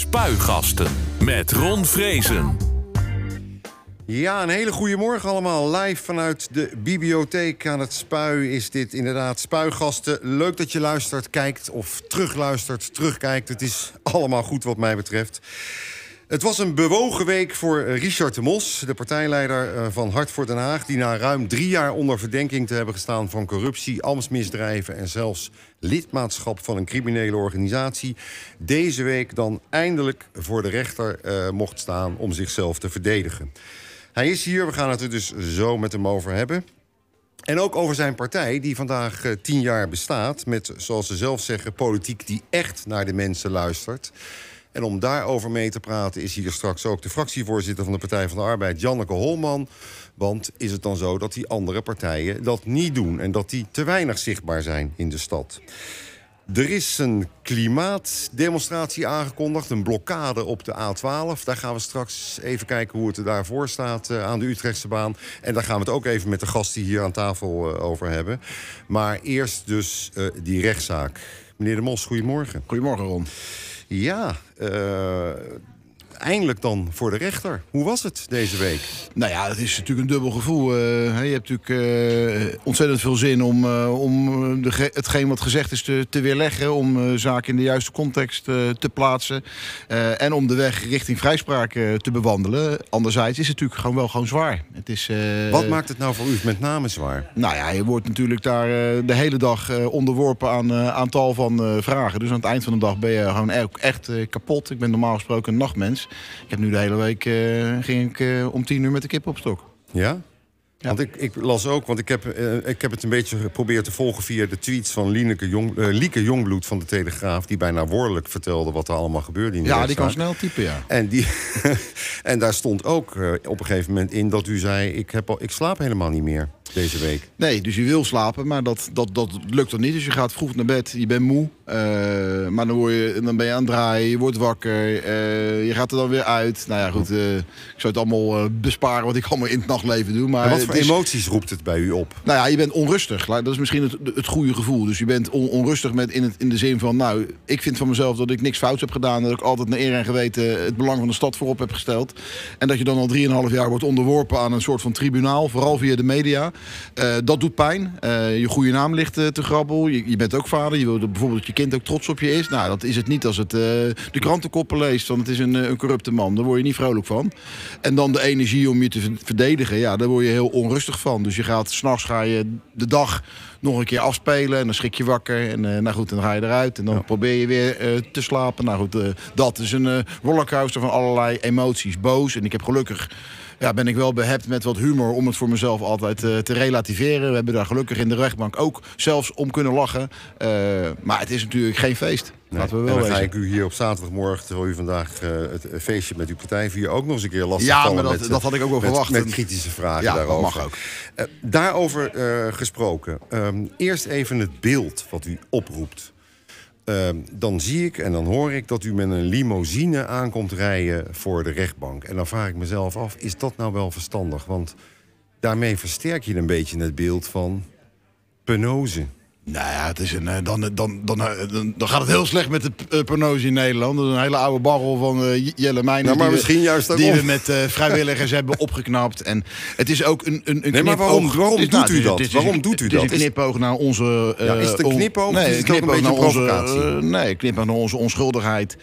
Spuigasten met Ron Vrezen. Ja, een hele goede morgen allemaal. Live vanuit de bibliotheek aan het Spui is dit inderdaad Spuigasten. Leuk dat je luistert, kijkt of terugluistert, terugkijkt. Het is allemaal goed wat mij betreft. Het was een bewogen week voor Richard de Mos, de partijleider eh, van Hart voor Den Haag... die na ruim drie jaar onder verdenking te hebben gestaan van corruptie, ambtsmisdrijven... en zelfs lidmaatschap van een criminele organisatie... deze week dan eindelijk voor de rechter uh, mocht staan om zichzelf te verdedigen. Hij is hier, we gaan het er dus zo met hem over hebben. En ook over zijn partij, die vandaag uh, tien jaar bestaat... met, zoals ze zelf zeggen, politiek die echt naar de mensen luistert... En om daarover mee te praten is hier straks ook de fractievoorzitter van de Partij van de Arbeid, Janneke Holman. Want is het dan zo dat die andere partijen dat niet doen en dat die te weinig zichtbaar zijn in de stad? Er is een klimaatdemonstratie aangekondigd, een blokkade op de A12. Daar gaan we straks even kijken hoe het er daarvoor staat uh, aan de Utrechtse baan. En daar gaan we het ook even met de gast die hier aan tafel uh, over hebben. Maar eerst dus uh, die rechtszaak. Meneer De Mos, goedemorgen. Goedemorgen, Ron. Ja, eindelijk dan voor de rechter. Hoe was het deze week? Nou ja, het is natuurlijk een dubbel gevoel. Uh, je hebt natuurlijk uh, ontzettend veel zin om, om de, hetgeen wat gezegd is te, te weerleggen. Om zaken in de juiste context te plaatsen. en om de weg richting vrijspraak te bewandelen. Anderzijds is het natuurlijk gewoon wel gewoon zwaar. Het is, wat maakt het nou voor u met name zwaar? Nou ja, je wordt natuurlijk daar de hele dag onderworpen aan aan tal van vragen. Dus aan het eind van de dag ben je gewoon echt kapot. Ik ben normaal gesproken een nachtmens. Ik heb nu de hele week uh, ging ik uh, om tien uur met de kip op stok. Ja? Ja. Want ik, ik, las ook, want ik heb, uh, ik heb het een beetje geprobeerd te volgen via de tweets van Lieneke Jong, uh, Lieke Jongbloed van de Telegraaf. Die bijna woordelijk vertelde wat er allemaal gebeurde in de Ja, die kan snel typen, ja. En, die, en daar stond ook uh, op een gegeven moment in dat u zei: ik, heb al, ik slaap helemaal niet meer deze week. Nee, dus je wil slapen, maar dat, dat, dat lukt dan niet. Dus je gaat vroeg naar bed, je bent moe. Uh, maar dan, word je, dan ben je aan het draaien, je wordt wakker. Uh, je gaat er dan weer uit. Nou ja, goed, uh, ik zou het allemaal besparen wat ik allemaal in het nachtleven doe. Maar en wat voor is, emoties roept het bij u op? Nou ja, je bent onrustig. Dat is misschien het, het goede gevoel. Dus je bent on, onrustig met in, het, in de zin van... nou, ik vind van mezelf dat ik niks fouts heb gedaan. Dat ik altijd naar eer en geweten het belang van de stad voorop heb gesteld. En dat je dan al 3,5 jaar wordt onderworpen aan een soort van tribunaal. Vooral via de media. Uh, dat doet pijn. Uh, je goede naam ligt uh, te grabbel. Je, je, bent ook vader. Je wil bijvoorbeeld dat je kind ook trots op je is. Nou, dat is het niet als het de krantenkoppen leest. Want het is een, een corrupte man. Daar word je niet vrolijk van. En dan de energie om je te verdedigen. Ja, daar word je heel onrustig van. Dus je gaat s'nachts ga je de dag nog een keer afspelen. En dan schrik je wakker. En uh, nou goed, dan ga je eruit. En dan ja. probeer je weer uh, te slapen. Nou goed, uh, dat is een rollercoaster van allerlei emoties. Boos. En ik heb gelukkig ja, ben ik wel behept met wat humor om het voor mezelf altijd uh, te relativeren. We hebben daar gelukkig in de rechtbank ook zelfs om kunnen lachen. Uh, maar het is natuurlijk geen feest. Nee. Laten we wel en dan ga ik u hier op zaterdagmorgen, terwijl u vandaag uh, het feestje met uw partij vier ook nog eens een keer lastig Ja, maar dat, met, dat had ik ook wel met, verwacht. Met kritische vragen ja, daarover. Mag ook. Uh, daarover uh, gesproken. Um, eerst even het beeld wat u oproept. Uh, dan zie ik en dan hoor ik dat u met een limousine aankomt rijden voor de rechtbank. En dan vraag ik mezelf af, is dat nou wel verstandig? Want daarmee versterk je een beetje het beeld van penose. Nou ja, het is een, dan, dan, dan, dan, dan gaat het heel slecht met de uh, prognose in Nederland. Dat is een hele oude barrel van Jelle Meijnen. Nou, maar die misschien we, juist Die we met vrijwilligers hebben opgeknapt. En het is ook een, een, een nee, maar waarom, waarom doet u dat? Waarom doet u dat? Het is een knipoog naar onze... ja, is het een knipoog? Nee, het knipoog een naar onze... nee, knipoog naar onze onschuldigheid.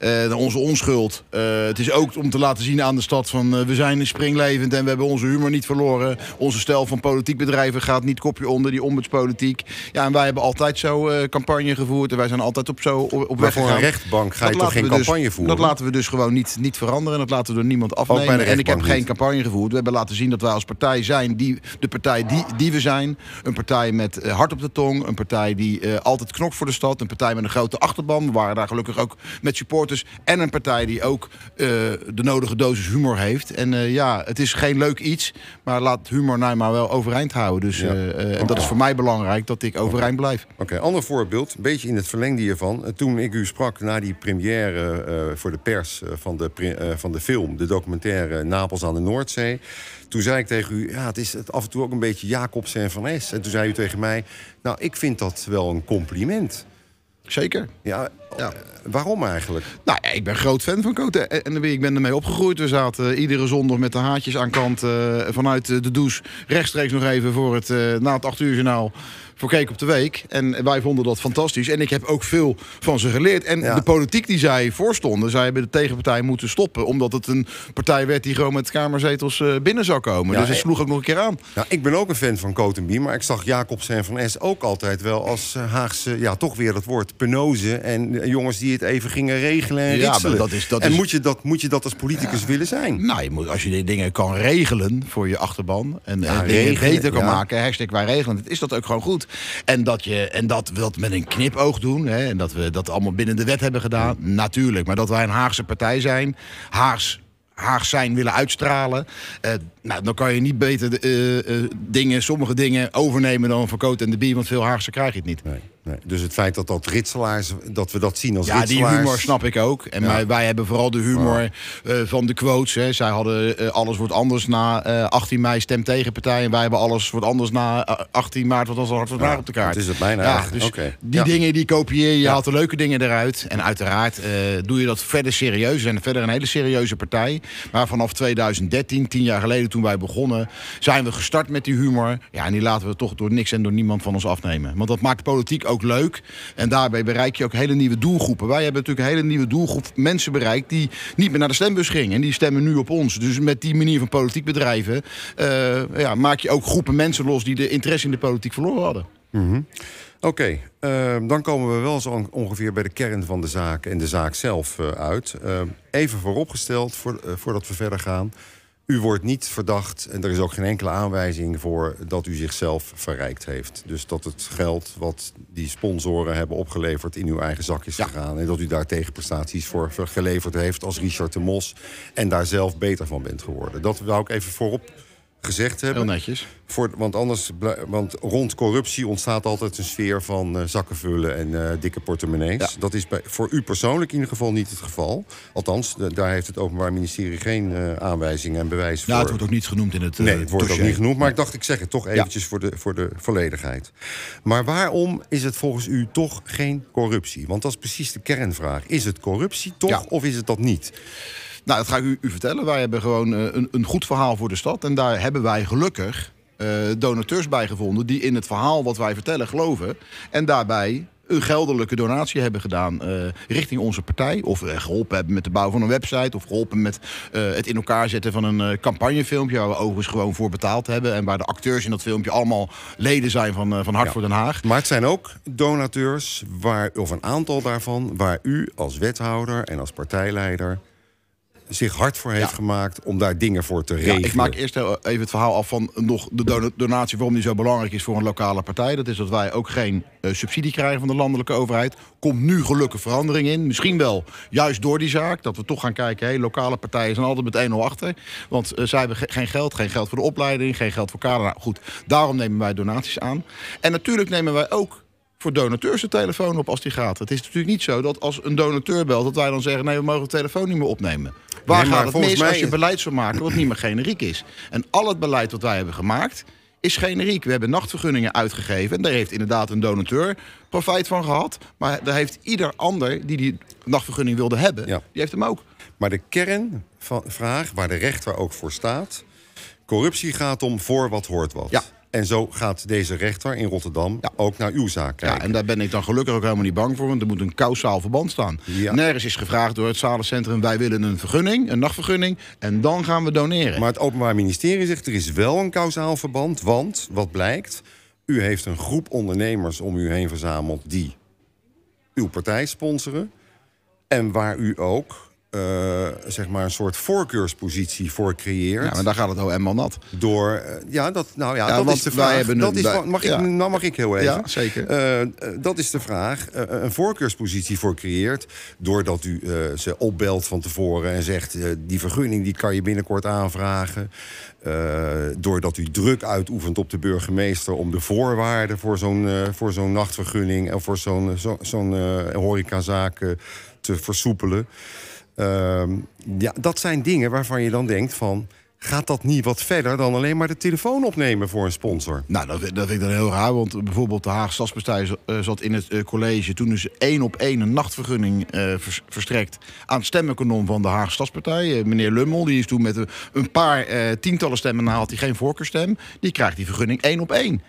naar onze onschuld. het is ook om te laten zien aan de stad van... we zijn springlevend en we hebben onze humor niet verloren. Onze stijl van politiek bedrijven gaat niet kopje onder, die ombudspolitiek. Ja, en wij hebben altijd zo uh, campagne gevoerd. En wij zijn altijd op zo op, op maar voor een rechtbank ga je dat toch geen campagne dus, voeren? Dat laten we dus gewoon niet, niet veranderen. En dat laten we door niemand afnemen. En ik heb geen campagne gevoerd. We hebben laten zien dat wij als partij zijn die, de partij die, die we zijn. Een partij met uh, hart op de tong. Een partij die uh, altijd knokt voor de stad. Een partij met een grote achterban. We waren daar gelukkig ook met supporters. En een partij die ook de nodige dosis humor heeft. En ja, het is geen leuk iets. Maar laat humor nou maar wel overeind houden. Dus, ja. en dat is voor mij belangrijk dat ik overeind blijf. Oké, okay, ander voorbeeld, een beetje in het verlengde hiervan. Toen ik u sprak na die première uh, voor de pers uh, van, de, uh, van de film, de documentaire Napels aan de Noordzee. Toen zei ik tegen u, ja, het is het af en toe ook een beetje Jacobs en Van Es. En toen zei u tegen mij, nou, ik vind dat wel een compliment. Zeker. Ja, Ja. eh, waarom eigenlijk? Nou ja, ik ben groot fan van Cote en. Ik ben ermee opgegroeid. We zaten eh, iedere zondag met de haartjes aan kant eh, vanuit eh, de douche. Rechtstreeks nog even voor het, eh, na het 8 uur journaal voor Keek op de Week. En wij vonden dat fantastisch. En ik heb ook veel van ze geleerd. En Ja. de politiek die zij voorstonden, zij hebben de tegenpartij moeten stoppen. Omdat het een partij werd die gewoon met kamerzetels eh, binnen zou komen. Ja, dus het eh, sloeg ook nog een keer aan. Nou, ik ben ook een fan van Cotenbie, maar ik zag Jacobsen en Van S ook altijd wel als eh, Haagse, ja, toch weer dat woord, penozen. En jongens die het even gingen regelen en Ja, maar dat is- dat en is- Moet, je dat, moet je dat als politicus willen zijn? Nou, je moet, als je die dingen kan regelen voor je achterban... en Ja, regelen, beter kan maken, hashtag wij regelen is dat ook gewoon goed. En dat, je, en dat we dat met een knipoog doen... Hè, en dat we dat allemaal binnen de wet hebben gedaan, natuurlijk. Maar dat wij een Haagse partij zijn... Haags Haags zijn willen uitstralen. eh, nou, dan kan je niet beter de, eh, eh, dingen, sommige dingen overnemen dan van Coat en de Bie. Want veel Haagse krijg je het niet. Nee, nee. Dus het feit dat dat ritselaars, dat we dat zien als Ja, die ritselaars... humor snap ik ook. En Ja. wij, wij hebben vooral de humor eh, van de quotes. Hè. Zij hadden eh, alles wordt anders na eh, 18 mei stem tegen partij. En wij hebben alles wordt anders na eh, 18 maart. Want als hard wordt Ja, op de kaart. het is het bijna Ja, dus die Ja. dingen die kopieer je. Je Ja. haalt de leuke dingen eruit. En uiteraard eh, doe je dat verder serieus. We zijn verder een hele serieuze partij. Maar vanaf 2013, tien jaar geleden toen wij begonnen... zijn we gestart met die humor. Ja, en die laten we toch door niks en door niemand van ons afnemen. Want dat maakt politiek ook leuk. En daarbij bereik je ook hele nieuwe doelgroepen. Wij hebben natuurlijk een hele nieuwe doelgroep mensen bereikt... die niet meer naar de stembus gingen. En die stemmen nu op ons. Dus met die manier van politiek bedrijven... eh, ja, maak je ook groepen mensen los... die de interesse in de politiek verloren hadden. Oké, eh, dan komen we wel zo on- ongeveer bij de kern van de zaak en de zaak zelf eh, uit. Eh, even vooropgesteld, voor, eh, voordat we verder gaan. U wordt niet verdacht en er is ook geen enkele aanwijzing voor dat u zichzelf verrijkt heeft. Dus dat het geld wat die sponsoren hebben opgeleverd in uw eigen zak is Ja. gegaan. En dat u daar tegenprestaties voor ver- geleverd heeft als Richard de Mos. En daar zelf beter van bent geworden. Dat wou ik even voorop gezegd hebben. Heel netjes. Voor, want, anders, want rond corruptie ontstaat altijd een sfeer van eh, zakken vullen en eh, dikke portemonnees. Ja. Dat is bij, voor u persoonlijk in ieder geval niet het geval. Althans, de- daar heeft het Openbaar Ministerie geen eh, aanwijzingen en bewijs voor. Nou, het wordt ook niet genoemd in het Nee, het wordt ook niet genoemd. Maar ik dacht, ik zeg het toch eventjes voor, de, voor de volledigheid. Maar waarom is het volgens u toch geen corruptie? Want dat is precies de kernvraag. Is het corruptie toch Ja. of is het dat niet? Nou, dat ga ik u, u vertellen. Wij hebben gewoon eh, een, een goed verhaal voor de stad. En daar hebben wij gelukkig eh, donateurs bij gevonden... die in het verhaal wat wij vertellen geloven. En daarbij een geldelijke donatie hebben gedaan eh, richting onze partij. Of eh, geholpen hebben met de bouw van een website. Of geholpen met het in elkaar zetten van een campagnefilmpje... waar we overigens gewoon voor betaald hebben. En waar de acteurs in dat filmpje allemaal leden zijn van, van Hart Ja. voor Den Haag. Maar het zijn ook donateurs, waar, of een aantal daarvan, waar u als wethouder en als partijleider zich hard voor heeft Ja. gemaakt om daar dingen voor te Ja, regelen. ik maak eerst even het verhaal af van nog de dona- donatie... waarom die zo belangrijk is voor een lokale partij. Dat is dat wij ook geen eh, subsidie krijgen van de landelijke overheid. Komt nu gelukkig verandering in. Misschien wel juist door die zaak. Dat we toch gaan kijken, hey, lokale partijen zijn altijd met 1-0 achter. Want eh, zij hebben ge- geen geld. Geen geld voor de opleiding, geen geld voor kader. Nou, goed, daarom nemen wij donaties aan. En natuurlijk nemen wij ook voor donateurs de telefoon op als die gaat. Het is natuurlijk niet zo dat als een donateur belt... dat wij dan zeggen, nee, we mogen de telefoon niet meer opnemen. Waar Nee, gaat het mis mij- als je beleid zou maken wat niet meer generiek is? En al het beleid wat wij hebben gemaakt is generiek. We hebben nachtvergunningen uitgegeven. En daar heeft inderdaad een donateur profijt van gehad. Maar daar heeft ieder ander die die nachtvergunning wilde hebben... Ja. die heeft hem ook. Maar de kernvraag, waar de rechter ook voor staat... corruptie gaat om voor wat hoort wat. Ja. En zo gaat deze rechter in Rotterdam Ja. ook naar uw zaak kijken. Ja, en daar ben ik dan gelukkig ook helemaal niet bang voor. Want er moet een kausaal verband staan. Ja. Nergens is gevraagd door het zalencentrum... wij willen een vergunning, een nachtvergunning... en dan gaan we doneren. Maar het Openbaar Ministerie zegt er is wel een kausaal verband. Want, wat blijkt, u heeft een groep ondernemers om u heen verzameld... die uw partij sponsoren. En waar u ook eh, zeg maar een soort voorkeurspositie voor creëert. ja, maar daar gaat het OM al nat. Door, eh, ja, dat, nou ja, Ja, dat is de vraag. dat is, mag ik. Nou mag ik heel even. Ja, zeker. Eh, eh, dat is de vraag. Eh, een voorkeurspositie voor creëert. Doordat u eh, ze opbelt van tevoren en zegt... eh, die vergunning die kan je binnenkort aanvragen. Eh, doordat u druk uitoefent op de burgemeester... om de voorwaarden voor zo'n eh, voor zo'n nachtvergunning... en voor zo'n zo, zo'n eh, horecazaak eh, te versoepelen. Ehm, ja, dat zijn dingen waarvan je dan denkt van... gaat dat niet wat verder dan alleen maar de telefoon opnemen voor een sponsor? Nou, dat, dat vind ik dan heel raar. Want bijvoorbeeld de Haagse Stadspartij eh, zat in het eh, college... toen is één op één een nachtvergunning eh, vers- verstrekt... aan het stemmenkanon van de Haagse Stadspartij. Meneer Lummel, die is toen met een, paar tientallen stemmen... had hij geen voorkeurstem. Die krijgt die vergunning één op één.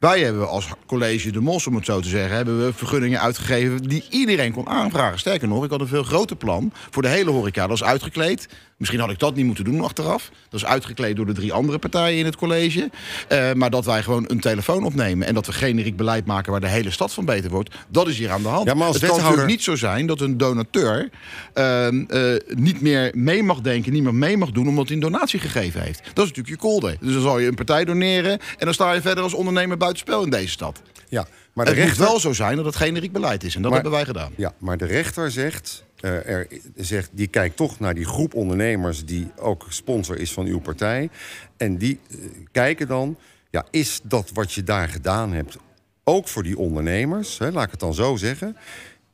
Wij hebben als college de Mos, om het zo te zeggen... hebben we vergunningen uitgegeven die iedereen kon aanvragen. Sterker nog, ik had een veel groter plan voor de hele horeca. Dat is uitgekleed. Misschien had ik dat niet moeten doen achteraf. Dat is uitgekleed door de drie andere partijen in het college. Eh, maar dat wij gewoon een telefoon opnemen... en dat we generiek beleid maken waar de hele stad van beter wordt... dat is hier aan de hand. Ja, maar als het kan wethouder- natuurlijk niet zo zijn dat een donateur... ehm, eh, niet meer mee mag denken, niet meer mee mag doen... omdat hij een donatie gegeven heeft. Dat is natuurlijk je kolder. Dus dan zal je een partij doneren... en dan sta je verder als ondernemer buitenspel in deze stad. Ja, maar de het moet rechter... wel zo zijn dat het generiek beleid is. En dat Maar- hebben wij gedaan. Ja, maar de rechter zegt, eh, er, zegt, die kijkt toch naar die groep ondernemers die ook sponsor is van uw partij. En die eh, kijken dan, ja, is dat wat je daar gedaan hebt ook voor die ondernemers, hè, laat ik het dan zo zeggen,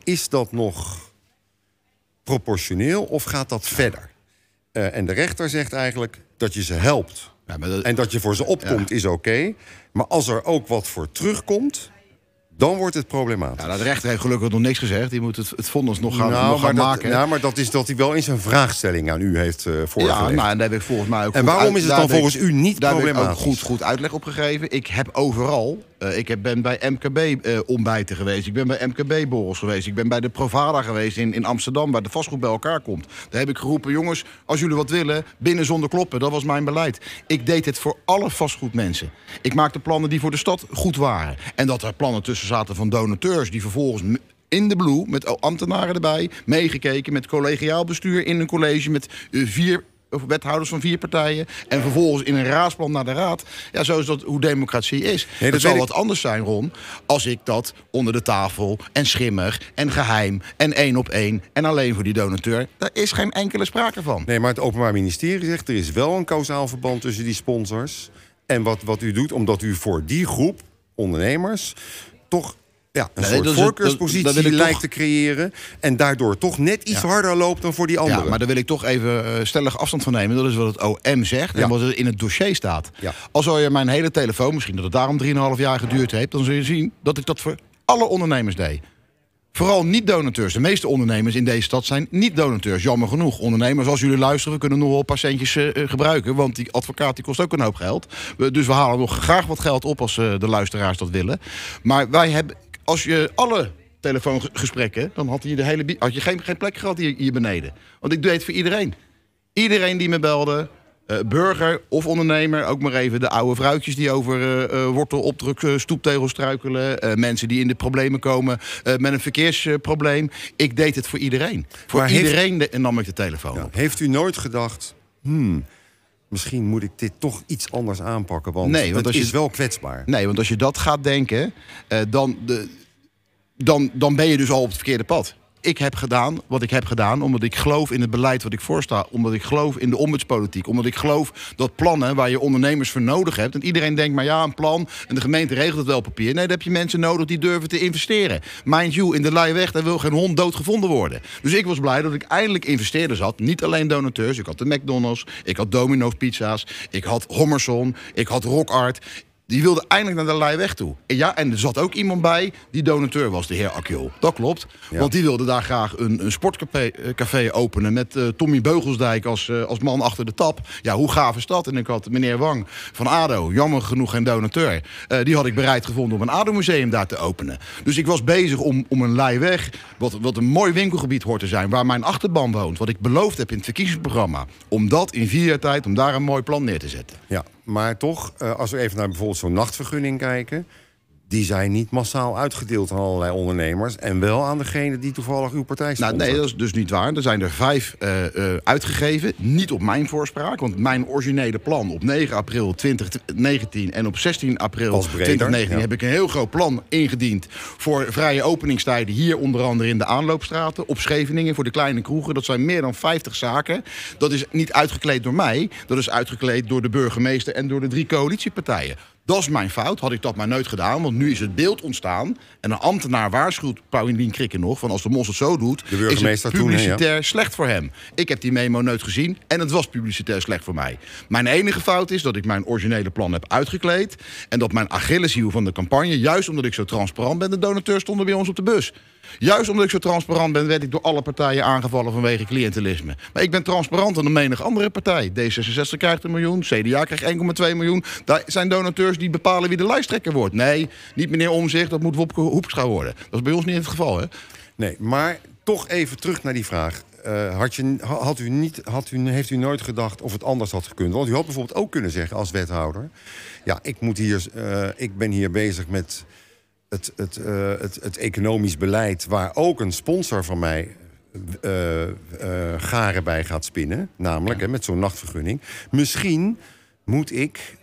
is dat nog proportioneel of gaat dat verder? Eh, en de rechter zegt eigenlijk dat je ze helpt. Ja, dat- En dat je voor ze opkomt is oké. Maar als er ook wat voor terugkomt, dan wordt het problematisch. Ja, nou, de rechter heeft gelukkig nog niks gezegd. Die moet het, het vonnis nog gaan, nog Nou, gaan maar, dat, maken. nou, maar dat is dat hij wel in zijn vraagstelling aan u heeft ja, voorgelegd. nou, en daar heb ik volgens mij ook En waarom uit- is het dan ik- volgens u niet daar heb ik ook problematisch? goed, goed uitleg op gegeven. Ik heb overal... eh, ik ben bij MKB-ontbijten geweest. Ik ben bij MKB-borrels geweest. Ik ben bij de Provada geweest in, in Amsterdam... waar de vastgoed bij elkaar komt. Daar heb ik geroepen... jongens, als jullie wat willen, binnen zonder kloppen. Dat was mijn beleid. Ik deed het voor alle vastgoedmensen. Ik maakte plannen die voor de stad goed waren. En dat er plannen tussen zaten van donateurs... die vervolgens in de blue, met ambtenaren erbij, meegekeken... met collegiaal bestuur in een college met eh, vier wethouders van vier partijen... en vervolgens in een raadsplan naar de raad. Ja, zo is dat hoe democratie is. dat het zal wat anders zijn, Ron... als ik dat onder de tafel en schimmig en geheim... en één op één en alleen voor die donateur... daar is geen enkele sprake van. Nee, maar het Openbaar Ministerie zegt... er is wel een kausaal verband tussen die sponsors... en wat, wat u doet, omdat u voor die groep ondernemers... toch ja, een Nee, soort voorkeurspositie dat- dat lijkt toch- te creëren... en daardoor toch net iets Ja. harder loopt dan voor die anderen. Ja, maar daar wil ik toch even eh, stellig afstand van nemen. Dat is wat het OM zegt Ja. en wat er in het dossier staat. Ja. Als zou je mijn hele telefoon, misschien dat het daarom 3,5 jaar geduurd heeft... dan zul je zien dat ik dat voor alle ondernemers deed. Vooral niet-donateurs. De meeste ondernemers in deze stad zijn niet-donateurs. Jammer genoeg. Ondernemers, als jullie luisteren, kunnen nog wel een paar centjes eh, eh, gebruiken. Want die advocaat die kost ook een hoop geld. We- dus we halen nog graag wat geld op als eh, de luisteraars dat willen. Maar wij hebben, als je alle telefoongesprekken, dan had je, de hele, had je geen, geen plek gehad hier, hier beneden. Want ik deed het voor iedereen. Iedereen die me belde, eh, burger of ondernemer, ook maar even de oude vrouwtjes die over eh, eh, wortelopdruk, stoeptegels struikelen, mensen die in de problemen komen met een verkeersprobleem. ik deed het voor iedereen. Voor Maar heeft- iedereen de- nam ik de telefoon Ja. op. Heeft u nooit gedacht... Hmm, misschien moet ik dit toch iets anders aanpakken... want, Nee, want het als je- is wel kwetsbaar. Nee, want als je dat gaat denken, eh, dan, de, dan, dan ben je dus al op het verkeerde pad. Ik heb gedaan wat ik heb gedaan omdat ik geloof in het beleid wat ik voorsta. Omdat ik geloof in de ombudspolitiek. Omdat ik geloof dat plannen waar je ondernemers voor nodig hebt. En iedereen denkt maar ja, een plan en de gemeente regelt het wel op papier. Nee, dan heb je mensen nodig die durven te investeren. Mind you, in de Leiweg, daar wil geen hond dood gevonden worden. Dus ik was blij dat ik eindelijk investeerders had. Niet alleen donateurs. Ik had de McDonald's, ik had Domino's Pizza's, ik had Hommerson, ik had Rock Art. Die wilde eindelijk naar de Leiweg toe. En ja, en er zat ook iemand bij die donateur was, de heer Akjol. Dat klopt. Ja. Want die wilde daar graag een, een sportcafé eh, café openen... met eh, Tommy Beugelsdijk als, eh, als man achter de tap. Ja, hoe gaaf is dat? En ik had meneer Wang van ADO, jammer genoeg geen donateur... die had ik bereid gevonden om een ADO-museum daar te openen. Dus ik was bezig om, om een Leiweg, wat, wat een mooi winkelgebied hoort te zijn... waar mijn achterban woont, wat ik beloofd heb in het verkiezingsprogramma... om dat in vier jaar tijd, om daar een mooi plan neer te zetten. Ja, maar toch, eh, als we even naar bijvoorbeeld zo'n nachtvergunning kijken... die zijn niet massaal uitgedeeld aan allerlei ondernemers... en wel aan degene die toevallig uw partij Nou, sponsort. nee, dat is dus niet waar. Er zijn er vijf eh, eh, uitgegeven. Niet op mijn voorspraak. Want mijn originele plan op 9 april 2019 en op 16 april Was breder, 2019 ja. heb ik een heel groot plan ingediend voor vrije openingstijden. Hier onder andere in de aanloopstraten, op Scheveningen voor de kleine kroegen. Dat zijn meer dan 50 zaken. Dat is niet uitgekleed door mij. Dat is uitgekleed door de burgemeester en door de drie coalitiepartijen. Dat is mijn fout. Had ik dat maar nooit gedaan. Want nu is het beeld ontstaan. En een ambtenaar waarschuwt Paulien Krikken nog... van als de mos het zo doet, De is het toen, hè, ja. publicitair slecht voor hem. Ik heb die memo nooit gezien en het was publicitair slecht voor mij. Mijn enige fout is dat ik mijn originele plan heb uitgekleed... en dat mijn Achilleshiel van de campagne... juist omdat ik zo transparant ben... de donateurs stonden bij ons op de bus. Juist omdat ik zo transparant ben... werd ik door alle partijen aangevallen vanwege cliëntelisme. Maar ik ben transparanter dan menig andere partij. D66 krijgt een miljoen, CDA krijgt 1,2 miljoen. Daar zijn donateurs die bepalen wie de lijsttrekker wordt. Nee, niet meneer Omzicht, dat moet Wopke Hoekstra worden. Dat is bij ons niet het geval, hè? Nee, maar toch even terug naar die vraag. Eh, had je, had u niet, had u, heeft u nooit gedacht of het anders had gekund? Want u had bijvoorbeeld ook kunnen zeggen als wethouder... ja, ik, moet hier, eh, ik ben hier bezig met het, het, eh, het, het economisch beleid... waar ook een sponsor van mij eh, eh, garen bij gaat spinnen. Namelijk hè, met zo'n nachtvergunning. Misschien moet ik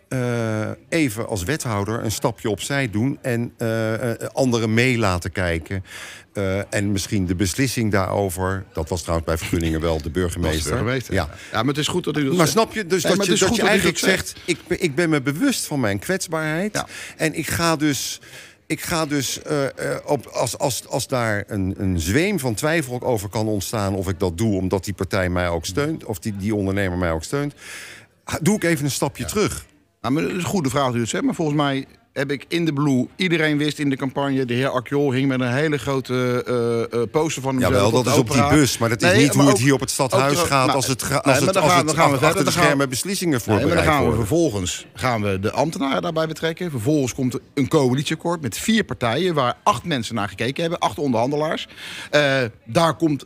even als wethouder een stapje opzij doen... en anderen mee laten kijken. En misschien de beslissing daarover... dat was trouwens bij vergunningen wel de burgemeester. burgemeester. Ja. ja, maar het is goed dat u dat Maar snap je? Dus Nee, dat je, dat je dat eigenlijk zegt... Ik, ben- ik ben me bewust van mijn kwetsbaarheid. Ja. En ik ga dus... Ik ga dus eh, eh, op, als, als, als daar een, een zweem van twijfel over kan ontstaan... of ik dat doe omdat die partij mij ook steunt... of die, die ondernemer mij ook steunt... doe ik even een stapje terug. Nou, maar dat is een goede vraag het zegt. Maar volgens mij heb ik in de Blue... Iedereen wist in de campagne... de heer Akjol hing met een hele grote eh, poster van hem. Jawel, dat is op die bus. Maar dat is niet hoe het hier op het stadhuis gaat... als het, als het, als het dan gaan we achter verder. de gaan schermen beslissingen Nee, maar dan gaan we worden. vervolgens gaan we de ambtenaren daarbij betrekken. Vervolgens komt een coalitieakkoord met vier partijen... waar acht mensen naar gekeken hebben, acht onderhandelaars. Eh, daar komt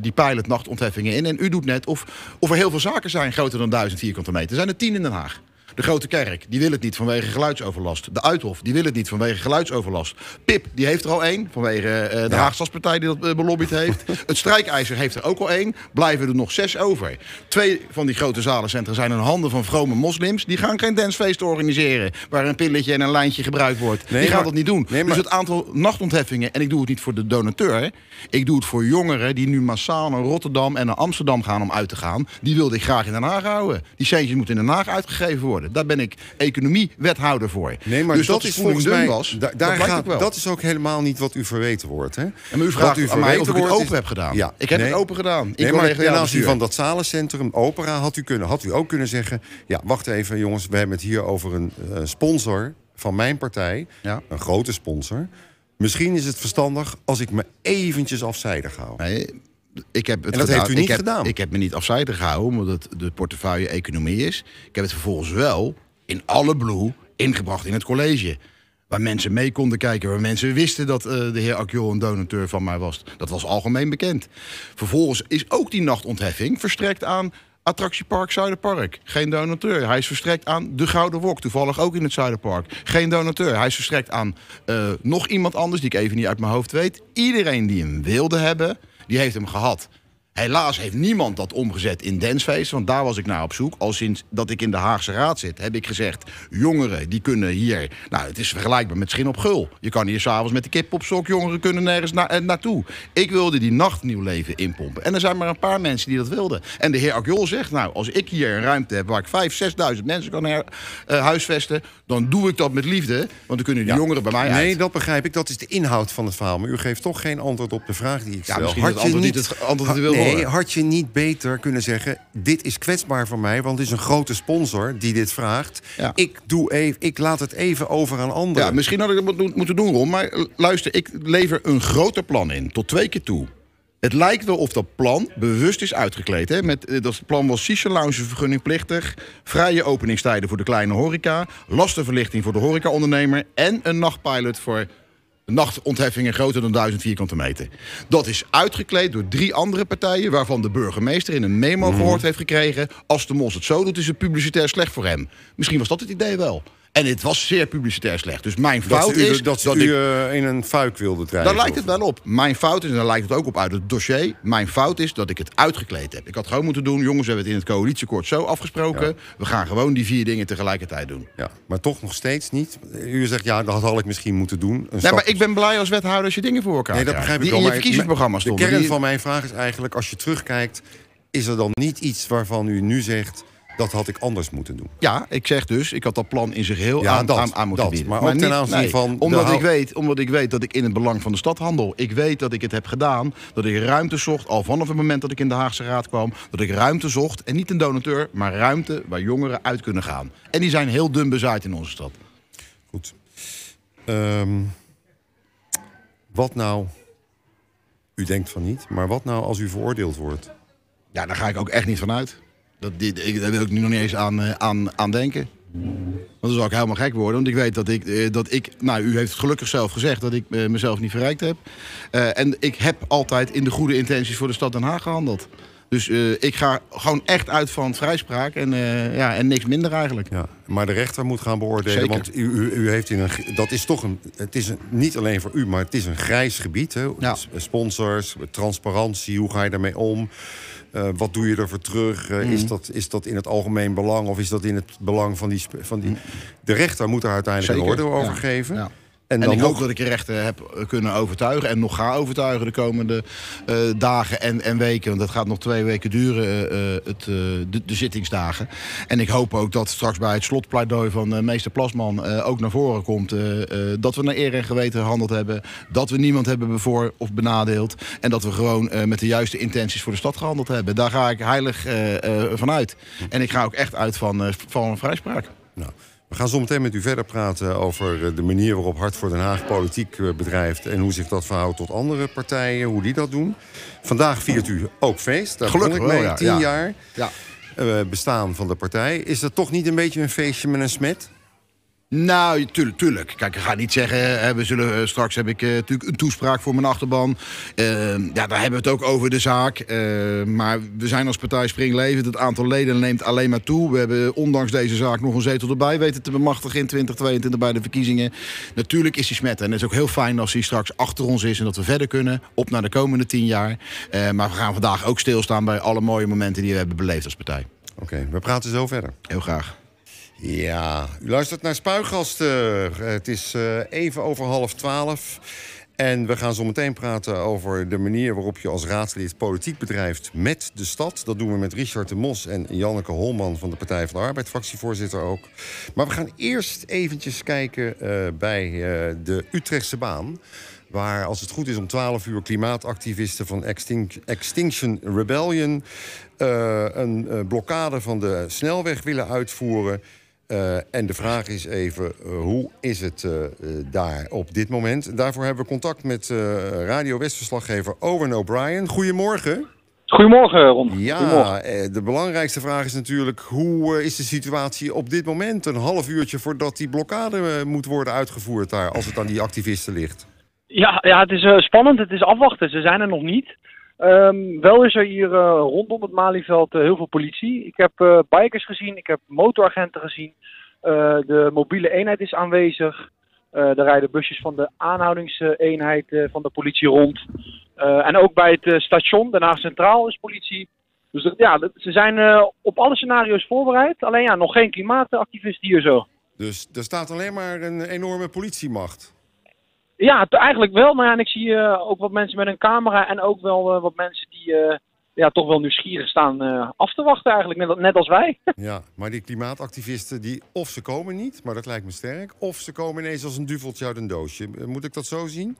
die pilot nachtontheffingen in. En u doet net of, of er heel veel zaken zijn groter dan 1000 vierkante meter. Er zijn er tien in Den Haag. De Grote Kerk, die wil het niet vanwege geluidsoverlast. De Uithof, die wil het niet vanwege geluidsoverlast. Pip, die heeft er al één, vanwege eh, de Ja. Haagse Stadspartij die dat eh, belobbyd heeft. het Strijkijzer heeft er ook al één. Blijven er nog zes over. Twee van die grote zalencentra zijn in handen van vrome moslims. Die gaan geen dancefeest organiseren... waar een pilletje en een lijntje gebruikt wordt. Nee, die gaan maar- dat niet doen. nee, maar- Dus het aantal nachtontheffingen... en ik doe het niet voor de donateur... ik doe het voor jongeren die nu massaal naar Rotterdam en naar Amsterdam gaan om uit te gaan... die wilde ik graag in Den Haag houden. Die centjes moeten in Den Haag uitgegeven worden. Daar ben ik economie-wethouder voor. Nee, maar dus dat, is volgens mij. was, da- dat daar gaat, wel. dat is ook helemaal niet wat u verweten wordt. Hè? En maar u vraagt Wat aan mij of verweten ik het open is- heb gedaan. Ja, Ik heb nee. het open gedaan. Ik Nee, maar ten aanzien van dat zalencentrum, opera, had u, kunnen, had u ook kunnen zeggen... ja, wacht even jongens, we hebben het hier over een eh, sponsor van mijn partij. Ja. Een grote sponsor. Misschien is het verstandig als ik me eventjes afzijdig hou. Nee, ik heb het En dat gedaan. heeft u niet ik heb, gedaan. Ik heb me niet afzijdig gehouden, omdat het de portefeuille economie is. Ik heb het vervolgens wel in alle blue ingebracht in het college. Waar mensen mee konden kijken, waar mensen wisten dat eh, de heer Akjol een donateur van mij was. Dat was algemeen bekend. Vervolgens is ook die nachtontheffing verstrekt aan Attractiepark Zuiderpark. Geen donateur. Hij is verstrekt aan de Gouden Wok. Toevallig ook in het Zuiderpark. Geen donateur. Hij is verstrekt aan eh, nog iemand anders die ik even niet uit mijn hoofd weet. Iedereen die hem wilde hebben, die heeft hem gehad. Helaas heeft niemand dat omgezet in Dancefeest, want daar was ik naar op zoek. Al sinds dat ik in de Haagse Raad zit, heb ik gezegd... jongeren, die kunnen hier... Nou, het is vergelijkbaar met Schin op Gul. Je kan hier s'avonds met de kip op sok, jongeren kunnen nergens na, eh, naartoe. Ik wilde die nacht nieuw leven inpompen. En er zijn maar een paar mensen die dat wilden. En de heer Akjol zegt, nou, als ik hier een ruimte heb... waar ik 5.000, 6.000 mensen kan her, eh, huisvesten... dan doe ik dat met liefde, want dan kunnen die jongeren bij mij Nee, uit. dat begrijp ik. Dat is de inhoud van het verhaal. Maar u geeft toch geen antwoord op de vraag die ik Ja, stel. misschien het antwoord niet het antwoord u wil nee, had je niet beter kunnen zeggen... dit is kwetsbaar voor mij, want het is een grote sponsor die dit vraagt. Ja. Ik, doe even, ik laat het even over aan anderen. Ja, misschien had ik dat moet- moeten doen, Ron. Maar eh, luister, ik lever een groter plan in. Tot twee keer toe. Het lijkt wel of dat plan bewust is uitgekleed. Hè? Met, eh, dat plan was Shisha vergunningplichtig... vrije openingstijden voor de kleine horeca... lastenverlichting voor de horecaondernemer... en een nachtpilot voor nachtontheffingen groter dan 1000 vierkante meter. Dat is uitgekleed door drie andere partijen... waarvan de burgemeester in een memo gehoord heeft gekregen... als de mos het zo doet, is het publicitair slecht voor hem. Misschien was dat het idee wel. En het was zeer publicitair slecht. Dus mijn dat fout u, is dat dat u ik eh, in een fuik wilde drijven. daar lijkt het wel op. Mijn fout is, en daar lijkt het ook op uit het dossier... mijn fout is dat ik het uitgekleed heb. Ik had gewoon moeten doen... jongens, we hebben het in het coalitieakkoord zo afgesproken... we gaan gewoon die vier dingen tegelijkertijd doen. Ja, maar toch nog steeds niet. U zegt, ja, dat had ik misschien moeten doen. Een Nee, maar ik ben blij als wethouder als je dingen voor elkaar Nee, dat begrijp ik Die wel. in je verkiezingsprogramma De stonden. kern Die- van mijn vraag is eigenlijk, als je terugkijkt... is er dan niet iets waarvan u nu zegt... dat had ik anders moeten doen. Ja, ik zeg dus, ik had dat plan in zich heel Ja, aan, dat, aan, aan moeten dat. bieden. Maar ook ten aanzien van Omdat ik, weet, omdat ik weet dat ik in het belang van de stad handel. Ik weet dat ik het heb gedaan, dat ik ruimte zocht... al vanaf het moment dat ik in de Haagse Raad kwam... dat ik ruimte zocht, en niet een donateur... maar ruimte waar jongeren uit kunnen gaan. En die zijn heel dun bezaaid in onze stad. Goed. Ehm, wat nou... U denkt van niet, maar wat nou als u veroordeeld wordt? Ja, daar ga ik ook echt niet van uit. Dat, dit, ik, daar wil ik nu nog niet eens aan, eh, aan, aan denken. Want dan zou ik helemaal gek worden. Want ik weet dat ik, eh, dat ik nou, u heeft het gelukkig zelf gezegd dat ik eh, mezelf niet verrijkt heb. En ik heb altijd in de goede intenties voor de stad Den Haag gehandeld. Dus ik ga gewoon echt uit van vrijspraak en, ja, en niks minder eigenlijk. Ja, maar de rechter moet gaan beoordelen. Zeker. Want u, u, u heeft in een. Dat is toch een. Het is een, niet alleen voor u, maar het is een grijs gebied. Hè? Ja. Sponsors, transparantie, hoe ga je daarmee om? Eh, wat doe je ervoor terug? Eh, Mhm. is, dat, is dat in het algemeen belang of is dat in het belang van die. Van die... De rechter moet daar uiteindelijk. Zeker, een oordeel over ja. geven. Ja. En ik hoop nog. dat ik rechter heb kunnen overtuigen en nog ga overtuigen de komende eh, dagen en, en weken. Want dat gaat nog twee weken duren, eh, eh, het, de, de zittingsdagen. En ik hoop ook dat straks bij het slotpleidooi van meester Plasman ook naar voren komt. dat we naar eer en geweten gehandeld hebben. Dat we niemand hebben bevoor of benadeeld. En dat we gewoon met de juiste intenties voor de stad gehandeld hebben. Daar ga ik heilig van uit. En ik ga ook echt uit van, van vrijspraak. Nou, we gaan zo meteen met u verder praten over eh, de manier waarop Hart voor Den Haag politiek eh, bedrijft. En hoe zich dat verhoudt tot andere partijen, hoe die dat doen. Vandaag viert u ook feest. Daar Gelukkig ik mee. wel, ja, Tien ja. jaar Ja. eh, bestaan van de partij. Is dat toch niet een beetje een feestje met een smet? Nou, tuurlijk, tuurlijk. Kijk, ik ga niet zeggen, hè, we zullen, eh, straks heb ik eh, natuurlijk een toespraak voor mijn achterban. Eh, ja, daar hebben we het ook over de zaak. Eh, maar we zijn als partij Springlevend. Het aantal leden neemt alleen maar toe. We hebben ondanks deze zaak nog een zetel erbij weten te bemachtigen in 2022 bij de verkiezingen. Natuurlijk is hij smetten. En het is ook heel fijn als hij straks achter ons is en dat we verder kunnen. Op naar de komende tien jaar. Eh, maar we gaan vandaag ook stilstaan bij alle mooie momenten die we hebben beleefd als partij. Oké, we praten zo verder. Heel graag. Ja, u luistert naar Spuigasten. Eh, Het is eh, even over half twaalf. En we gaan zo meteen praten over de manier waarop je als raadslid politiek bedrijft met de stad. Dat doen we met Richard de Mos en Janneke Holman van de Partij van de Arbeid, fractievoorzitter ook. Maar we gaan eerst eventjes kijken eh, bij de Utrechtse baan. Waar, als het goed is, om 12 uur klimaatactivisten van Extin- Extinction Rebellion een blokkade van de snelweg willen uitvoeren. Eh, en de vraag is even, eh, hoe is het eh, daar op dit moment? Daarvoor hebben we contact met Radio West-verslaggever Owen O'Brien. Goedemorgen. Goedemorgen, Ron. Goedemorgen. Ja, de belangrijkste vraag is natuurlijk... hoe is de situatie op dit moment? Een half uurtje voordat die blokkade moet worden uitgevoerd daar... als het aan die activisten ligt. Ja, ja, het is spannend. Het is afwachten. Ze zijn er nog niet. Ehm, wel is er hier eh, rondom het Malieveld eh, heel veel politie. Ik heb eh, bikers gezien, ik heb motoragenten gezien. De mobiele eenheid is aanwezig. Er rijden busjes van de aanhoudingseenheid van de politie rond. En ook bij het station, Haag Centraal, is politie. Dus ja, ze zijn op alle scenario's voorbereid. Alleen ja, nog geen klimaatactivisten hier zo. Dus er staat alleen maar een enorme politiemacht. Ja, eigenlijk wel. Maar ja, en ik zie eh, ook wat mensen met een camera en ook wel eh, wat mensen die eh, ja, toch wel nieuwsgierig staan af te wachten eigenlijk, net, net als wij. Ja, maar die klimaatactivisten, die, of ze komen niet, maar dat lijkt me sterk... of ze komen ineens als een duveltje uit een doosje. Moet ik dat zo zien?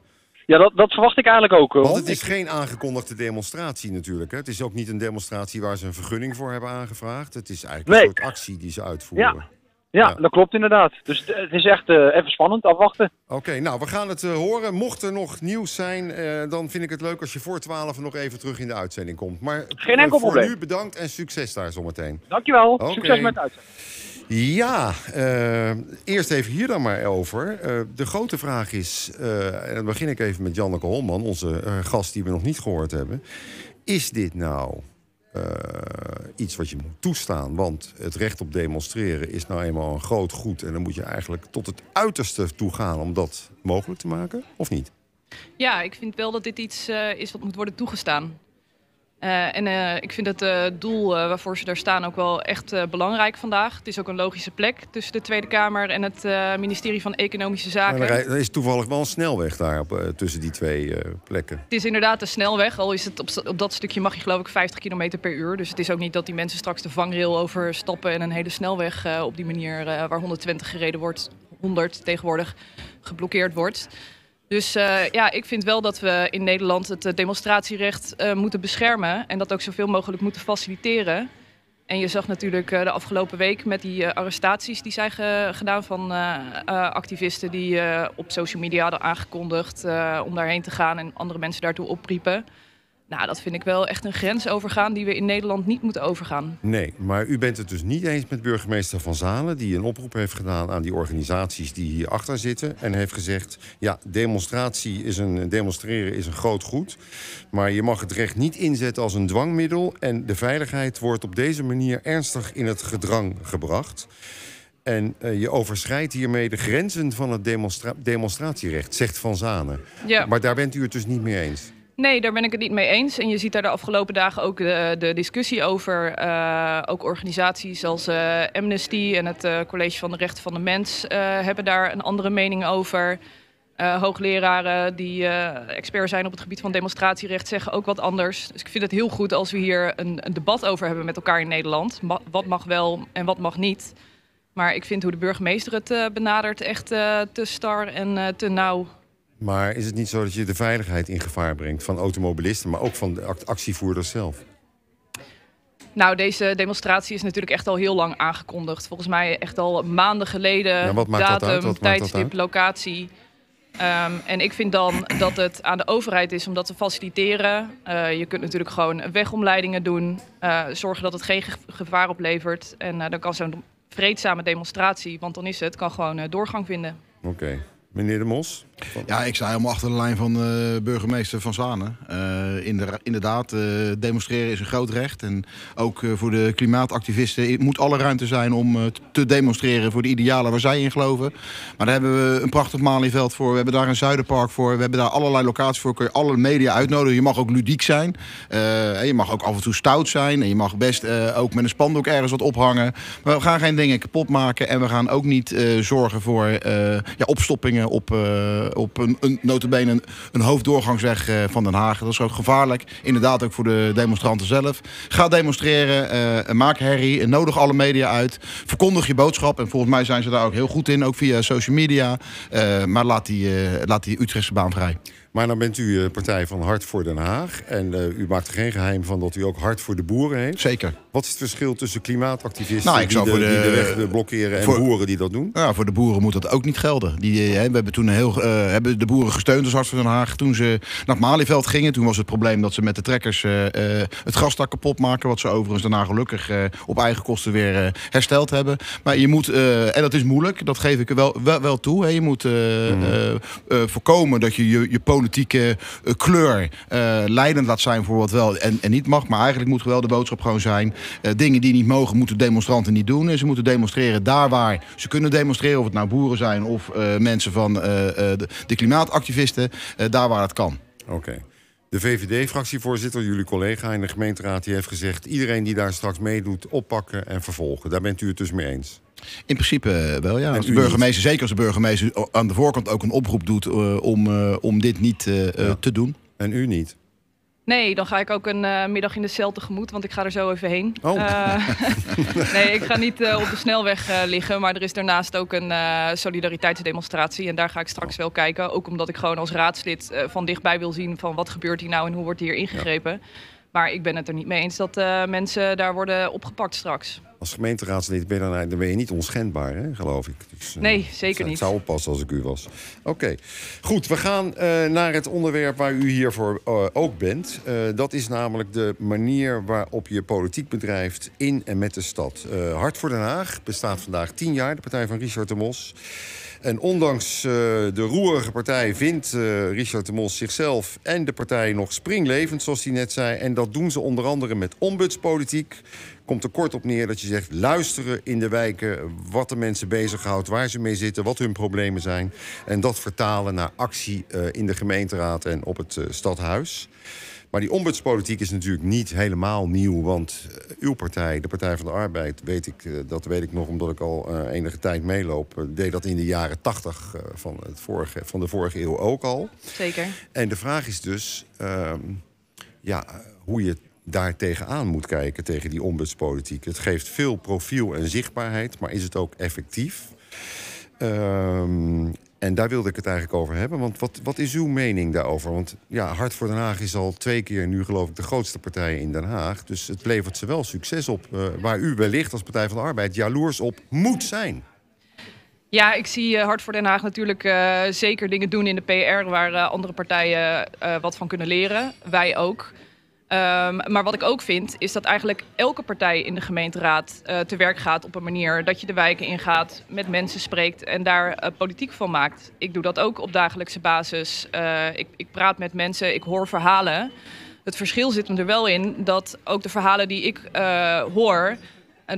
ja, dat, dat verwacht ik eigenlijk ook. eh, Want het is geen aangekondigde demonstratie natuurlijk. Hè? Het is ook niet een demonstratie waar ze een vergunning voor hebben aangevraagd. Het is eigenlijk Nee. een soort actie die ze uitvoeren. ja, ja. dat klopt inderdaad. Dus het, is echt eh, even spannend, afwachten. Oké, nou, we gaan het eh, horen. Mocht er nog nieuws zijn, eh, dan vind ik het leuk als je voor 12 nog even terug in de uitzending komt. Maar Geen enkel voor probleem. nu bedankt en succes daar zometeen. Dankjewel. Oké. Succes met het uitzending. Ja, eerst even hier dan maar over. De grote vraag is, en dan begin ik even met Janneke Holman, onze gast die we nog niet gehoord hebben. Is dit nou eh, iets wat je moet toestaan? Want het recht op demonstreren is nou eenmaal een groot goed. En dan moet je eigenlijk tot het uiterste toe gaan om dat mogelijk te maken, of niet? Ja, ik vind wel dat dit iets eh, is wat moet worden toegestaan. Uh, en uh, ik vind het uh, doel waarvoor ze daar staan ook wel echt belangrijk vandaag. Het is ook een logische plek tussen de Tweede Kamer en het ministerie van Economische Zaken. er is toevallig wel een snelweg daar op, tussen die twee plekken. Het is inderdaad een snelweg, al is het op, op, dat stukje mag je geloof ik 50 km per uur. Dus het is ook niet dat die mensen straks de vangrail overstappen en een hele snelweg op die manier waar 120 gereden wordt, 100 tegenwoordig geblokkeerd wordt. Dus uh, ja, ik vind wel dat we in Nederland het eh, demonstratierecht uh, moeten beschermen en dat ook zoveel mogelijk moeten faciliteren. En je zag natuurlijk de afgelopen week met die arrestaties die zijn gedaan van activisten die op social media hadden aangekondigd om daarheen te gaan en andere mensen daartoe opriepen. Nou, dat vind ik wel echt een grens overgaan die we in Nederland niet moeten overgaan. Nee, maar u bent het dus niet eens met burgemeester Van Zalen... die een oproep heeft gedaan aan die organisaties die hierachter zitten... en heeft gezegd, ja, demonstratie is een, demonstreren is een groot goed... maar je mag het recht niet inzetten als een dwangmiddel... en de veiligheid wordt op deze manier ernstig in het gedrang gebracht... En uh, je overschrijdt hiermee de grenzen van het demonstra demonstratierecht, zegt Van Zanen. Ja. Maar daar bent u het dus niet mee eens? Nee, daar ben ik het niet mee eens. En je ziet daar de afgelopen dagen ook de, de discussie over. Uh, ook organisaties als uh, Amnesty en het uh, College van de Rechten van de Mens hebben daar een andere mening over. hoogleraren die expert zijn op het gebied van demonstratierecht zeggen ook wat anders. Dus ik vind het heel goed als we hier een, debat over hebben met elkaar in Nederland. Wat mag wel en wat mag niet. Maar ik vind hoe de burgemeester het benadert echt te star en te nauw. Maar is het niet zo dat je de veiligheid in gevaar brengt van automobilisten, maar ook van de actievoerders zelf? Nou, deze demonstratie is natuurlijk echt al heel lang aangekondigd. Volgens mij echt al maanden geleden. Ja, wat maakt datum, dat tijdstip, locatie. Um, en ik vind dan dat het aan de overheid is om dat te faciliteren. Uh, je kunt natuurlijk gewoon wegomleidingen doen. Uh, zorgen dat het geen gevaar oplevert. En uh, dan kan zo'n vreedzame demonstratie, want dan is het, kan gewoon doorgang vinden. Oké. Okay. Meneer De Mos? Ja, ik sta helemaal achter de lijn van uh, burgemeester Van Zanen. De, inderdaad, uh, demonstreren is een groot recht. En ook voor de klimaatactivisten moet alle ruimte zijn om te demonstreren voor de idealen waar zij in geloven. Maar daar hebben we een prachtig Malieveld voor. We hebben daar een Zuiderpark voor. We hebben daar allerlei locaties voor. Kun je alle media uitnodigen. Je mag ook ludiek zijn. je mag ook af en toe stout zijn. En je mag best ook met een spandoek ergens wat ophangen. Maar we gaan geen dingen kapot maken. En we gaan ook niet zorgen voor ja, opstoppingen op op een, een notabene een, een hoofddoorgangsweg eh, van Den Haag. Dat is ook gevaarlijk. Inderdaad ook voor de demonstranten zelf. Ga demonstreren, uh, maak herrie, nodig alle media uit. Verkondig je boodschap. En volgens mij zijn ze daar ook heel goed in, ook via social media. Maar laat die, laat die Utrechtse baan vrij. Maar dan bent u partij van Hart voor Den Haag. En u maakt er geen geheim van dat u ook hart voor de boeren heeft. Zeker. Wat is het verschil tussen klimaatactivisten nou, die, de, de, die, de, weg blokkeren en boeren die dat doen? Ja, voor de boeren moet dat ook niet gelden. Die, we hebben toen heel, uh, hebben de boeren gesteund als Hart voor Den Haag. Toen ze naar het Malieveld gingen, toen was het probleem dat ze met de trekkers uh, het grastak kapot maken. Wat ze overigens daarna gelukkig op eigen kosten weer hersteld hebben. Maar je moet, en dat is moeilijk, dat geef ik er wel, wel, wel toe. Hè. Je moet mm. voorkomen dat je je, je politieke kleur leidend laat zijn voor wat wel en, en niet mag. Maar eigenlijk moet wel de boodschap gewoon zijn uh, dingen die niet mogen, moeten demonstranten niet doen. En ze moeten demonstreren daar waar ze kunnen demonstreren. Of het nou boeren zijn of mensen van de, de, klimaatactivisten. daar waar het kan. Oké. De VVD-fractievoorzitter, jullie collega in de gemeenteraad, die heeft gezegd... iedereen die daar straks meedoet, oppakken en vervolgen. Daar bent u het dus mee eens? In principe wel, ja. Als de burgemeester, zeker als de burgemeester aan de voorkant ook een oproep doet... om, om dit niet ja. te doen. En u niet? Nee, dan ga ik ook een uh, middag in de cel tegemoet, want ik ga er zo even heen. Oh. Uh, nee, ik ga niet uh, op de snelweg liggen, maar er is daarnaast ook een solidariteitsdemonstratie. En daar ga ik straks wel kijken. Ook omdat ik gewoon als raadslid van dichtbij wil zien van wat gebeurt hier nou en hoe wordt hier ingegrepen. Ja. Maar ik ben het er niet mee eens dat mensen daar worden opgepakt straks. Als gemeenteraadslid ben je, dan, dan ben je niet onschendbaar, hè, geloof ik. Dus, uh, nee, zeker niet. Ik zou oppassen als ik u was. Oké, goed. We gaan uh, naar het onderwerp waar u hiervoor ook bent. dat is namelijk de manier waarop je politiek bedrijft in en met de stad. Hart voor Den Haag bestaat vandaag tien jaar, de partij van Richard de Mos. En ondanks uh, de roerige partij vindt uh, Richard de Mos zichzelf en de partij nog springlevend, zoals hij net zei. En dat doen ze onder andere met ombudspolitiek. Komt er kort op neer dat je zegt luisteren in de wijken wat de mensen bezighoudt, waar ze mee zitten, wat hun problemen zijn. En dat vertalen naar actie uh, in de gemeenteraad en op het stadhuis. Maar die ombudspolitiek is natuurlijk niet helemaal nieuw. Want eh, uw partij, de Partij van de Arbeid, weet ik, eh, dat weet ik nog omdat ik al eh, enige tijd meeloop, deed dat in de jaren tachtig eh, van, het vorige, van de vorige eeuw ook al. Zeker. En de vraag is dus ehm, ja, hoe je daar tegenaan moet kijken, tegen die ombudspolitiek. Het geeft veel profiel en zichtbaarheid, maar is het ook effectief? Ehm, en daar wilde ik het eigenlijk over hebben. Want wat, wat is uw mening daarover? Want ja, Hart voor Den Haag is al twee keer nu geloof ik de grootste partij in Den Haag. Dus het levert ze wel succes op. eh, waar u wellicht als Partij van de Arbeid jaloers op moet zijn. Ja, ik zie eh, Hart voor Den Haag natuurlijk eh, zeker dingen doen in de PR waar andere partijen wat van kunnen leren. Wij ook. Ehm, maar wat ik ook vind, is dat eigenlijk elke partij in de gemeenteraad eh, te werk gaat op een manier dat je de wijken ingaat, met mensen spreekt en daar eh, politiek van maakt. Ik doe dat ook op dagelijkse basis. Eh, ik, ik praat met mensen, ik hoor verhalen. Het verschil zit er wel in dat ook de verhalen die ik hoor,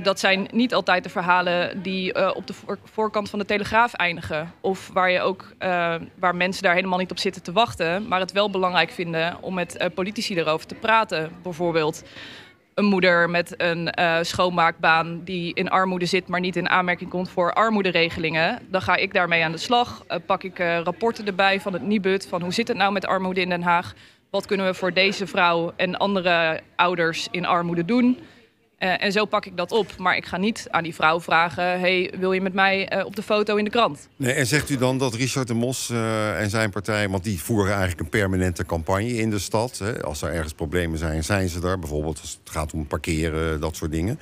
dat zijn niet altijd de verhalen die eh, op de voor- voorkant van de Telegraaf eindigen. Of waar, je ook, eh, waar mensen daar helemaal niet op zitten te wachten. Maar het wel belangrijk vinden om met eh, politici erover te praten. Bijvoorbeeld een moeder met een eh, schoonmaakbaan die in armoede zit, maar niet in aanmerking komt voor armoederegelingen. Dan ga ik daarmee aan de slag. Eh, pak ik eh, rapporten erbij van het Nibud. Van hoe zit het nou met armoede in Den Haag? Wat kunnen we voor deze vrouw en andere ouders in armoede doen? Eh, en zo pak ik dat op. Maar ik ga niet aan die vrouw vragen: hey, wil je met mij eh, op de foto in de krant? Nee, en zegt u dan dat Richard de Mos eh, en zijn partij... want die voeren eigenlijk een permanente campagne in de stad. Hè? Als er ergens problemen zijn, zijn ze er. Bijvoorbeeld als het gaat om parkeren, dat soort dingen.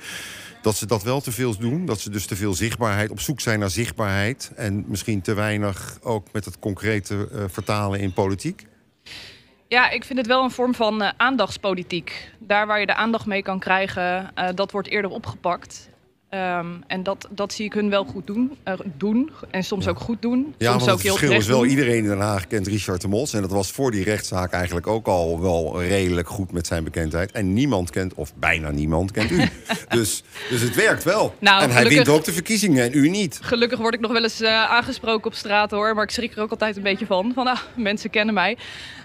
Dat ze dat wel te veel doen. Dat ze dus te veel zichtbaarheid, op zoek zijn naar zichtbaarheid... en misschien te weinig ook met het concrete vertalen in politiek. Ja, ik vind het wel een vorm van eh, aandachtspolitiek. Daar waar je de aandacht mee kan krijgen, eh, dat wordt eerder opgepakt. Ehm, en dat, dat zie ik hun wel goed doen. doen en soms ook goed doen. Ja, soms want ook het heel verschil is wel... doen. iedereen in Den Haag kent Richard de Mos... en dat was voor die rechtszaak eigenlijk ook al wel redelijk goed met zijn bekendheid. En niemand kent, of bijna niemand, kent u. dus, dus het werkt wel. Nou, en hij wint ook de verkiezingen en u niet. Gelukkig word ik nog wel eens eh, aangesproken op straat hoor. Maar ik schrik er ook altijd een beetje van. Van ah, mensen kennen mij.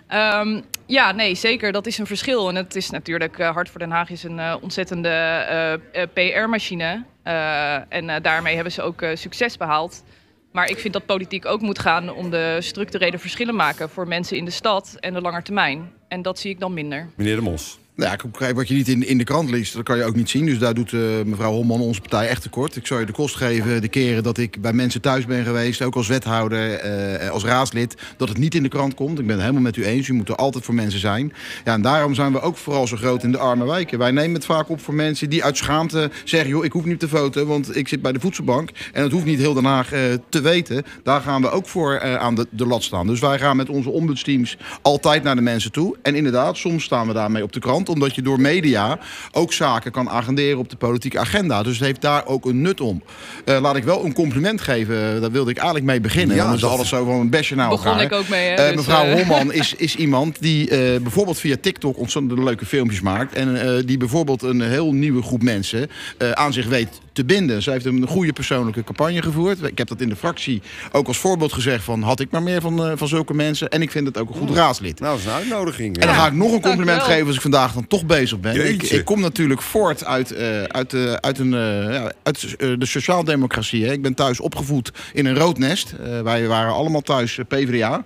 Ehm, ja, nee, zeker. Dat is een verschil. En het is natuurlijk, eh, Hart voor Den Haag is een eh, ontzettende PR-machine. Eh, en eh, daarmee hebben ze ook eh, succes behaald. Maar ik vind dat politiek ook moet gaan om de structurele verschillen maken voor mensen in de stad en de langetermijn. En dat zie ik dan minder. Meneer de Mos. Nou ja, wat je niet in, in de krant leest, dat kan je ook niet zien. Dus daar doet eh, mevrouw Holman onze partij echt tekort. Ik zou je de kost geven de keren dat ik bij mensen thuis ben geweest, ook als wethouder, eh, als raadslid, dat het niet in de krant komt. Ik ben het helemaal met u eens. U moet er altijd voor mensen zijn. Ja, en daarom zijn we ook vooral zo groot in de arme wijken. Wij nemen het vaak op voor mensen die uit schaamte zeggen: joh, ik hoef niet op de foto, want ik zit bij de voedselbank. En dat hoeft niet heel Den Haag eh, te weten. Daar gaan we ook voor eh, aan de, de lat staan. Dus wij gaan met onze ombudsteams altijd naar de mensen toe. En inderdaad, soms staan we daarmee op de krant, omdat je door media ook zaken kan agenderen op de politieke agenda. Dus het heeft daar ook een nut om. Eh, laat ik wel een compliment geven, daar wilde ik eigenlijk mee beginnen. Ja, Ja, dan is dat- alles zo van een besje naar Begon elkaar. ik ook mee. Hè? Eh, Dus, mevrouw eh, Holman is, is iemand die eh, bijvoorbeeld via TikTok ontzettend leuke filmpjes maakt. En eh, die bijvoorbeeld een heel nieuwe groep mensen eh, aan zich weet te binden. Ze heeft een goede persoonlijke campagne gevoerd. Ik heb dat in de fractie ook als voorbeeld gezegd van had ik maar meer van, eh, van zulke mensen. En ik vind het ook een goed raadslid. Nou, dat is een uitnodiging. En dan ga ik nog een compliment dankjewel. geven als ik vandaag dan toch bezig ben. Ik, kom natuurlijk voort uit, eh, uit, eh, uit, een, eh, ja, uit de sociaaldemocratie. Hè. Ik ben thuis opgevoed in een rood nest. Eh, wij waren allemaal thuis PvdA.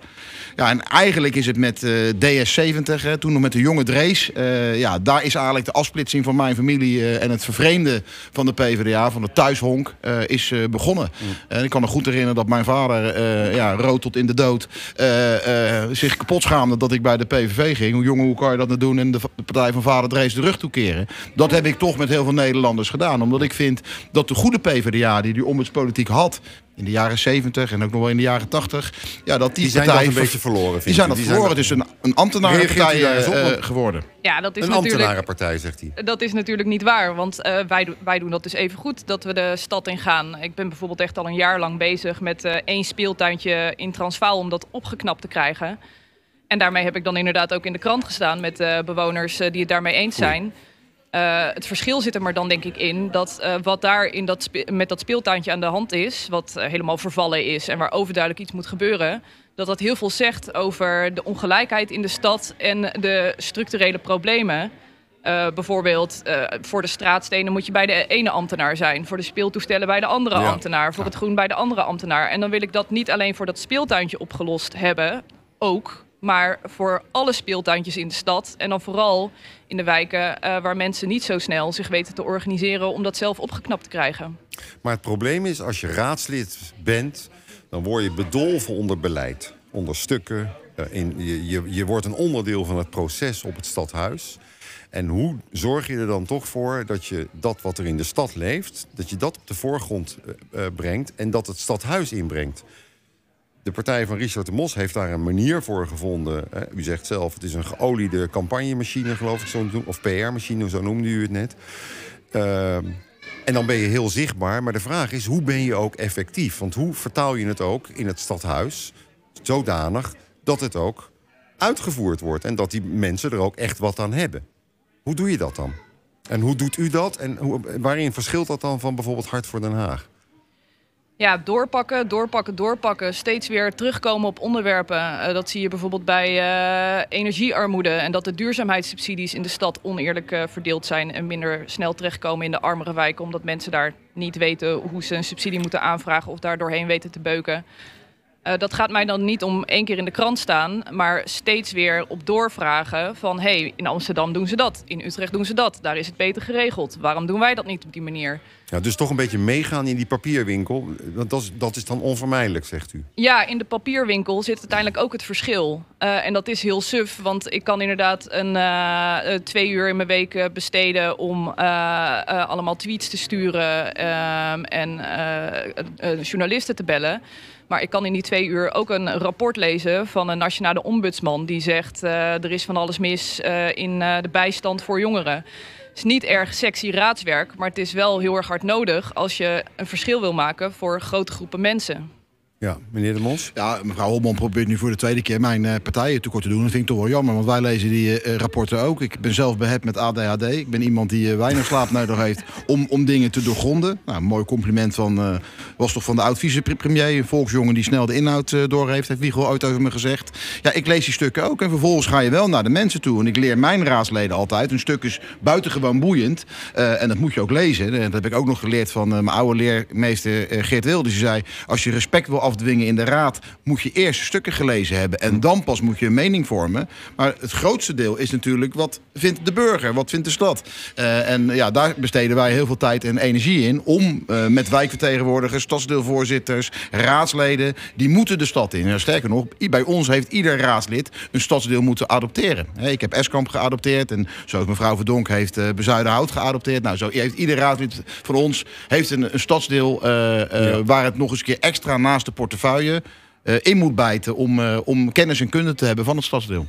Ja, en eigenlijk is het met eh, DS70, hè, toen nog met de jonge Drees. eh, ja, daar is eigenlijk de afsplitsing van mijn familie en het vervreemden van de PvdA, van de thuishonk, eh, is eh, begonnen. En ik kan me goed herinneren dat mijn vader, eh, ja, rood tot in de dood, eh, eh, zich kapot schaamde dat ik bij de PVV ging. Hoe jongen, hoe kan je dat nou doen en de, de partij van vader Drees de rug toekeren? Dat heb ik toch met heel veel Nederlanders gedaan. Omdat ik vind dat de goede PvdA die die ombudspolitiek had in de jaren 70 en ook nog wel in de jaren 80, ja, dat die, Die zijn partij dat een beetje verloren, Die zijn dat Die verloren. zijn is een, een ambtenarenpartij Reageert u daar eens op? eh, Want- eh, geworden. Ja, dat is Een natuurlijk. ambtenarenpartij, zegt hij. Dat is natuurlijk niet waar, want eh, wij, do- wij doen dat dus even goed dat we de stad in gaan. Ik ben bijvoorbeeld echt al een jaar lang bezig met eh, één speeltuintje in Transvaal om dat opgeknapt te krijgen. En daarmee heb ik dan inderdaad ook in de krant gestaan met eh, bewoners die het daarmee eens zijn. Eh, het verschil zit er maar dan denk ik in dat eh, wat daar in dat met dat speeltuintje aan de hand is, wat eh, helemaal vervallen is en waar overduidelijk iets moet gebeuren, dat dat heel veel zegt over de ongelijkheid in de stad en de structurele problemen. Bijvoorbeeld voor de straatstenen moet je bij de ene ambtenaar zijn. Voor de speeltoestellen bij de andere ja. ambtenaar. Voor het groen bij de andere ambtenaar. En dan wil ik dat niet alleen voor dat speeltuintje opgelost hebben. Ook. Maar voor alle speeltuintjes in de stad. En dan vooral in de wijken uh, waar mensen niet zo snel zich weten te organiseren om dat zelf opgeknapt te krijgen. Maar het probleem is, als je raadslid bent, dan word je bedolven onder beleid. Onder stukken. In, je, je, je wordt een onderdeel van het proces op het stadhuis. En hoe zorg je er dan toch voor dat je dat wat er in de stad leeft, dat je dat op de voorgrond uh, brengt en dat het stadhuis inbrengt? De partij van Richard de Mos heeft daar een manier voor gevonden. U zegt zelf, het is een geoliede campagnemachine, geloof ik, zo noem, of PR-machine, zo noemde u het net. Uh, en dan ben je heel zichtbaar. Maar de vraag is, hoe ben je ook effectief? Want hoe vertaal je het ook in het stadhuis zodanig dat het ook uitgevoerd wordt en dat die mensen er ook echt wat aan hebben? Hoe doe je dat dan? En hoe doet u dat? En hoe, waarin verschilt dat dan van bijvoorbeeld Hart voor Den Haag? Ja, doorpakken, doorpakken, doorpakken. Steeds weer terugkomen op onderwerpen. Uh, dat zie je bijvoorbeeld bij uh, energiearmoede. En dat de duurzaamheidssubsidies in de stad oneerlijk uh, verdeeld zijn. En minder snel terechtkomen in de armere wijken. Omdat mensen daar niet weten hoe ze een subsidie moeten aanvragen. Of daar doorheen weten te beuken. Uh, dat gaat mij dan niet om één keer in de krant staan, maar steeds weer op doorvragen van hé, hey, in Amsterdam doen ze dat, in Utrecht doen ze dat, daar is het beter geregeld. Waarom doen wij dat niet op die manier? Ja, dus toch een beetje meegaan in die papierwinkel, want dat is, dat is dan onvermijdelijk, zegt u? Ja, in de papierwinkel zit uiteindelijk ook het verschil. Uh, en dat is heel suf, want ik kan inderdaad een, uh, twee uur in mijn week besteden om allemaal tweets te sturen ehm, en journalisten te bellen. Maar ik kan in die twee uur ook een rapport lezen van een nationale ombudsman die zegt uh, er is van alles mis uh, in uh, de bijstand voor jongeren. Het is niet erg sexy raadswerk, maar het is wel heel erg hard nodig als je een verschil wil maken voor grote groepen mensen. Ja, meneer De Mos? Ja, mevrouw Holman probeert nu voor de tweede keer mijn uh, partijen tekort te doen. Dat vind ik toch wel jammer, want wij lezen die uh, rapporten ook. Ik ben zelf behept met ADHD. Ik ben iemand die uh, weinig slaap nodig heeft om, om dingen te doorgronden. Nou, een mooi compliment van, was toch van de oud-vicepremier. Een volksjongen die snel de inhoud doorheeft, heeft Wiegel ooit over me gezegd. Ja, ik lees die stukken ook en vervolgens ga je wel naar de mensen toe. En ik leer mijn raadsleden altijd. Een stuk is buitengewoon boeiend. en dat moet je ook lezen. Dat heb ik ook nog geleerd van mijn oude leermeester Geert Wilde. Die zei, als je respect wil afdwingen in de raad, moet je eerst stukken gelezen hebben. En dan pas moet je een mening vormen. Maar het grootste deel is natuurlijk wat vindt de burger, wat vindt de stad. Uh, en ja, daar besteden wij heel veel tijd en energie in om uh, met wijkvertegenwoordigers, stadsdeelvoorzitters, raadsleden, die moeten de stad in. En sterker nog, bij ons heeft ieder raadslid een stadsdeel moeten adopteren. Ik heb Eskamp geadopteerd en zoals mevrouw Verdonk heeft uh, Bezuidenhout geadopteerd. Nou, zo heeft ieder raadslid van ons heeft een, een stadsdeel ja. waar het nog eens een keer extra naast de portefeuille uh, in moet bijten om, uh, om kennis en kunde te hebben van het stadsdeel.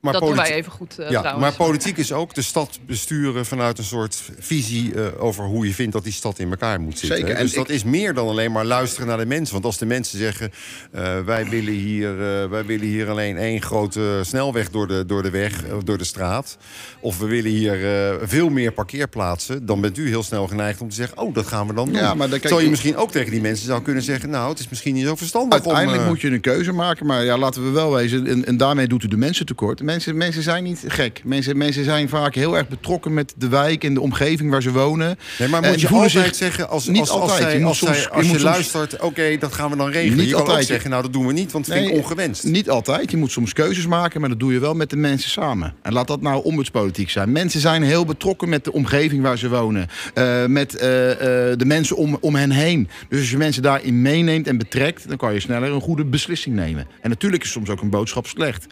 Maar dat doen wij even goed uh, ja, trouwens. Maar politiek is ook de stad besturen vanuit een soort visie uh, over hoe je vindt dat die stad in elkaar moet zitten. Zeker. Dus en dat is meer dan alleen maar luisteren naar de mensen. Want als de mensen zeggen, uh, wij, willen hier, wij willen hier alleen één grote snelweg door de, door de weg, door de straat. Of we willen hier veel meer parkeerplaatsen. Dan bent u heel snel geneigd om te zeggen, oh dat gaan we dan doen. Ja, maar dan Terwijl je misschien ook tegen die mensen zou kunnen zeggen, nou het is misschien niet zo verstandig Uiteindelijk om, moet je een keuze maken. Maar ja, laten we wel wezen, en, en daarmee doet u de mensen tekort. Mensen, mensen zijn niet gek. Mensen, mensen zijn vaak heel erg betrokken met de wijk en de omgeving waar ze wonen. Nee, maar moet En je altijd zich- zeggen, als, niet als, als, altijd. zij- Je als, zij- soms- je als luistert, oké, dat gaan we dan regelen. Niet je kan ook altijd. zeggen, nou dat doen we niet, want dat vind ik Nee, ongewenst. Niet altijd. Je moet soms keuzes maken, maar dat doe je wel met de mensen samen. En laat dat nou ombudspolitiek zijn. Mensen zijn heel betrokken met de omgeving waar ze wonen. Eh, met eh, eh, de mensen om, om hen heen. Dus als je mensen daarin meeneemt en betrekt... dan kan je sneller een goede beslissing nemen. En natuurlijk is soms ook een boodschap slecht.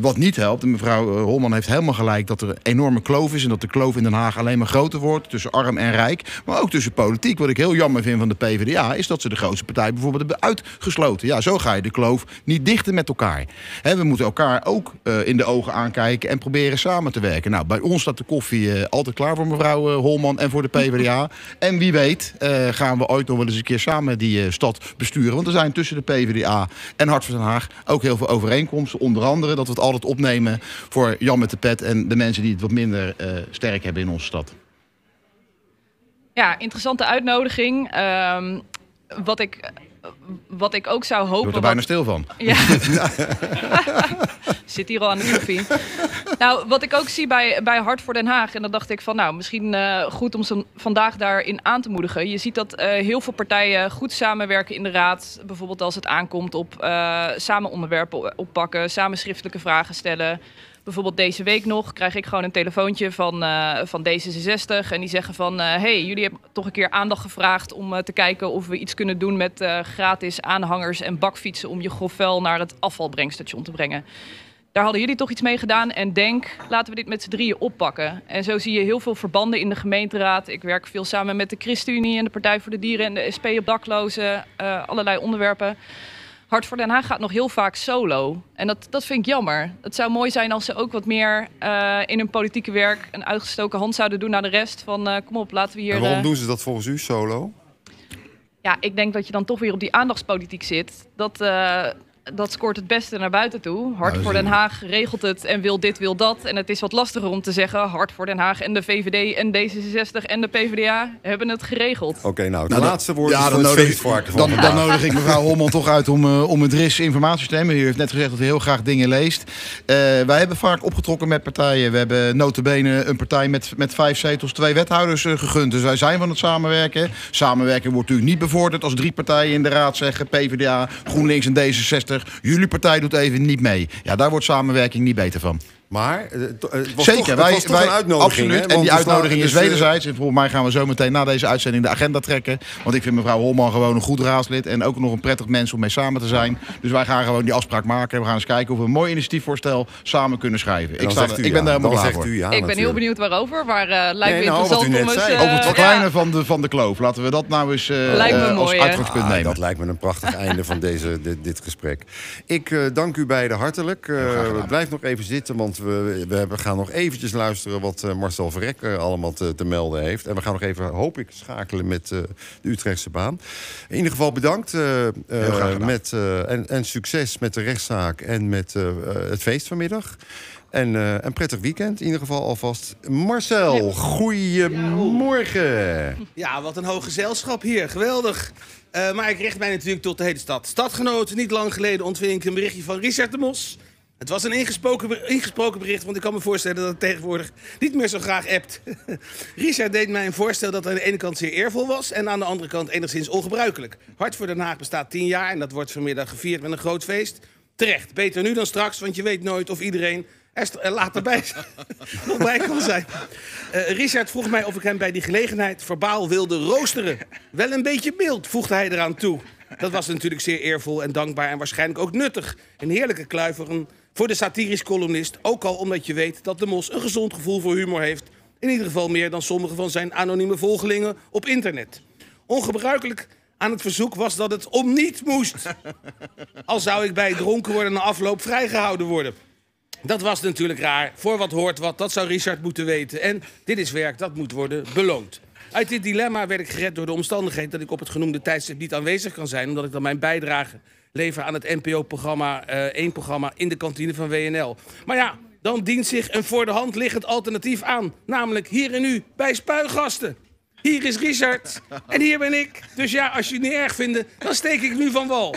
Wat niet helpt, en mevrouw eh, Holman heeft helemaal gelijk... dat er een enorme kloof is en dat de kloof in Den Haag alleen maar groter wordt... tussen arm en rijk, maar ook tussen politiek. Wat ik heel jammer vind van de PvdA... is dat ze de grootste partij bijvoorbeeld hebben uitgesloten. Ja, zo ga je de kloof niet dichten met elkaar. Hè, we moeten elkaar ook eh, in de ogen aankijken en proberen samen te werken. Nou, bij ons staat de koffie eh, altijd klaar voor mevrouw Holman en voor de PvdA. en wie weet gaan we ooit nog wel eens een keer samen die stad besturen. Want er zijn tussen de PvdA en Hart van Den Haag ook heel veel overeenkomsten. Onder andere dat we het altijd opnemen voor Jan met de pet en de mensen die het wat minder eh, sterk hebben in onze stad. Ja, interessante uitnodiging. Ehm, wat ik, wat ik ook zou Je hopen... wordt er wat- bijna stil van. Ja. Zit hier al aan de koffie. nou, wat ik ook zie bij, bij Hart voor Den Haag. En dan dacht ik van, nou, misschien eh, goed om ze vandaag daarin aan te moedigen. Je ziet dat eh, heel veel partijen goed samenwerken in de raad. Bijvoorbeeld als het aankomt op eh, samen onderwerpen oppakken, samen schriftelijke vragen stellen. Bijvoorbeeld deze week nog krijg ik gewoon een telefoontje van, eh, van D66. En die zeggen van, eh hey, jullie hebben toch een keer aandacht gevraagd om eh, te kijken of we iets kunnen doen met gratis aanhangers en bakfietsen om je grofvel naar het afvalbrengstation te brengen. Daar hadden jullie toch iets mee gedaan en denk, laten we dit met z'n drieën oppakken. En zo zie je heel veel verbanden in de gemeenteraad. Ik werk veel samen met de ChristenUnie en de Partij voor de Dieren en de SP op daklozen, allerlei onderwerpen. Hart voor Den Haag gaat nog heel vaak solo. En dat, dat vind ik jammer. Het zou mooi zijn als ze ook wat meer eh, in hun politieke werk een uitgestoken hand zouden doen naar de rest. Van eh, kom op, laten we hier. En waarom eh, doen ze dat volgens u solo? ja, ik denk dat je dan toch weer op die aandachtspolitiek zit. Dat, dat scoort het beste naar buiten toe. Hart Nou, voor Den Haag regelt het en wil dit, wil dat. En het is wat lastiger om te zeggen... Hart voor Den Haag en de VVD en D66 en de PvdA hebben het geregeld. Oké, nou, de Nou, dan- laatste woord is ja, van dan het nodig, dan, dan nodig ik mevrouw Holman toch uit om, eh, om het RIS informatiesysteem. U heeft net gezegd dat u heel graag dingen leest. Eh, wij hebben vaak opgetrokken met partijen. We hebben notabene een partij met, met vijf zetels, twee wethouders eh, gegund. Dus wij zijn van het samenwerken. Samenwerken wordt natuurlijk niet bevorderd als drie partijen in de raad zeggen... PvdA, GroenLinks en D66. Jullie partij doet even niet mee. Ja, daar wordt samenwerking niet beter van. Maar eh, eh, het was Zeker, toch, het wij, was toch wij een uitnodiging. absoluut. hè? En die uitnodiging is eh, wederzijds. En volgens mij gaan we zo meteen na deze uitzending de agenda trekken. Want ik vind mevrouw Holman gewoon een goed raadslid. En ook nog een prettig mens om mee samen te zijn. Dus wij gaan gewoon die afspraak maken. We gaan eens kijken of we een mooi initiatiefvoorstel samen kunnen schrijven. Ik, sta, ik ben ja. daar helemaal Dan klaar zegt voor. u ja, ik ben heel benieuwd waarover, maar lijkt Nee, me nou, interessant om eens... Over het ja, verkleinen van de, van de kloof. Laten we dat nou eens Lijkt me als mooi, uitgangspunt Ah, nemen. dat lijkt me een prachtig einde van deze, dit, dit gesprek. Ik eh, dank u beiden hartelijk. Eh, blijf nog even zitten, want we, we hebben- gaan nog eventjes luisteren... wat eh, Marcel Verrek eh, allemaal te, te melden heeft. En we gaan nog even, hoop ik, schakelen met eh, de Utrechtse baan. In ieder geval bedankt. eh, eh, met, eh, en, en succes met de rechtszaak en met het feest vanmiddag. En eh, een prettig weekend in ieder geval alvast. Marcel, goeiemorgen. Ja, wat een hoog gezelschap hier. Geweldig. Eh, maar ik richt mij natuurlijk tot de hele stad. Stadgenoten, niet lang geleden ontving ik een berichtje van Richard de Mos. Het was een ingesproken, ingesproken bericht, want ik kan me voorstellen dat het tegenwoordig niet meer zo graag appt. Richard deed mij een voorstel dat aan de ene kant zeer eervol was en aan de andere kant enigszins ongebruikelijk. Hart voor Den Haag bestaat tien jaar en dat wordt vanmiddag gevierd met een groot feest. Terecht, beter nu dan straks, want je weet nooit of iedereen er er later bij nog bij kan zijn. Eh, Richard vroeg mij of ik hem bij die gelegenheid verbaal wilde roosteren. Wel een beetje mild, voegde hij eraan toe. Dat was natuurlijk zeer eervol en dankbaar en waarschijnlijk ook nuttig. Een heerlijke kluiveren voor de satirisch columnist. Ook al omdat je weet dat de Mos een gezond gevoel voor humor heeft. In ieder geval meer dan sommige van zijn anonieme volgelingen op internet. Ongebruikelijk aan het verzoek was dat het om niet moest. Al zou ik bij dronken worden na afloop vrijgehouden worden. Dat was natuurlijk raar. Voor wat hoort wat, dat zou Richard moeten weten. En dit is werk, dat moet worden beloond. Uit dit dilemma werd ik gered door de omstandigheid dat ik op het genoemde tijdstip niet aanwezig kan zijn, omdat ik dan mijn bijdrage lever aan het NPO-programma, eh één programma in de kantine van WNL. Maar ja, dan dient zich een voor de hand liggend alternatief aan, namelijk hier en nu bij Spuigasten. Hier is Richard en hier ben ik. Dus ja, als je het niet erg vindt, dan steek ik nu van wal.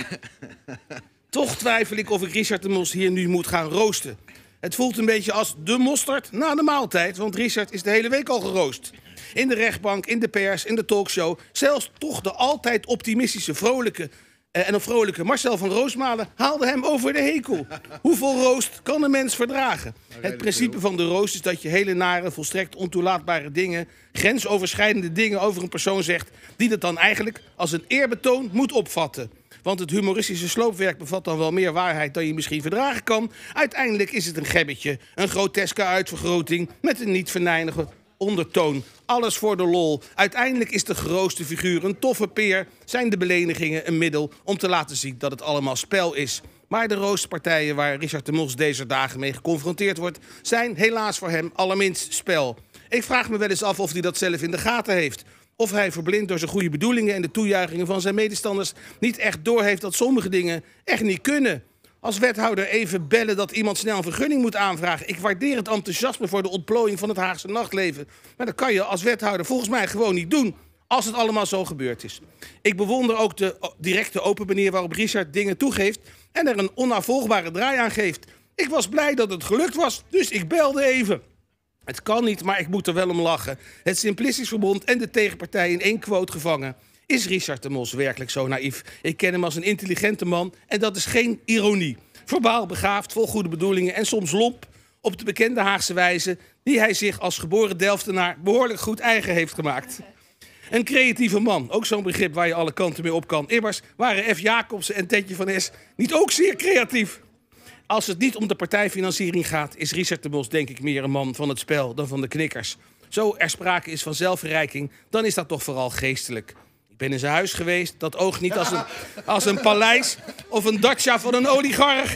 Toch twijfel ik of ik Richard de Mos hier nu moet gaan roosten. Het voelt een beetje als de mosterd na de maaltijd, want Richard is de hele week al geroost. In de rechtbank, in de pers, in de talkshow. Zelfs toch de altijd optimistische, vrolijke en een vrolijke Marcel van Roosmalen haalde hem over de hekel. Hoeveel roost kan een mens verdragen? Het principe van de roost is dat je hele nare, volstrekt ontoelaatbare dingen, grensoverschrijdende dingen over een persoon zegt, die dat dan eigenlijk als een eerbetoon moet opvatten. Want het humoristische sloopwerk bevat dan wel meer waarheid dan je misschien verdragen kan. Uiteindelijk is het een gebbetje, een groteske uitvergroting met een niet venijnige ondertoon. Alles voor de lol. Uiteindelijk is de gerooste figuur een toffe peer. Zijn de belenigingen een middel om te laten zien dat het allemaal spel is. Maar de roostpartijen waar Richard de Mos deze dagen mee geconfronteerd wordt... zijn helaas voor hem allerminst spel. Ik vraag me wel eens af of hij dat zelf in de gaten heeft. Of hij verblind door zijn goede bedoelingen en de toejuichingen van zijn medestanders... niet echt doorheeft dat sommige dingen echt niet kunnen. Als wethouder even bellen dat iemand snel een vergunning moet aanvragen. Ik waardeer het enthousiasme voor de ontplooiing van het Haagse nachtleven. Maar dat kan je als wethouder volgens mij gewoon niet doen. als het allemaal zo gebeurd is. Ik bewonder ook de directe open manier waarop Richard dingen toegeeft en er een onafvolgbare draai aan geeft. Ik was blij dat het gelukt was, dus ik belde even. Het kan niet, maar ik moet er wel om lachen. Het Simplistisch Verbond en de tegenpartij in één quote gevangen. Is Richard de Mos werkelijk zo naïef? Ik ken hem als een intelligente man en dat is geen ironie. Verbaal begaafd, vol goede bedoelingen en soms lomp op de bekende Haagse wijze... die hij zich als geboren Delftenaar behoorlijk goed eigen heeft gemaakt. Een creatieve man, ook zo'n begrip waar je alle kanten mee op kan. Immers waren F. Jacobsen en Tetje van S niet ook zeer creatief. Als het niet om de partijfinanciering gaat, is Richard de Bos denk ik meer een man van het spel dan van de knikkers. Zo er sprake is van zelfverrijking, dan is dat toch vooral geestelijk. Ben in zijn huis geweest, dat oogt niet als een, als een paleis of een dacha van een oligarch.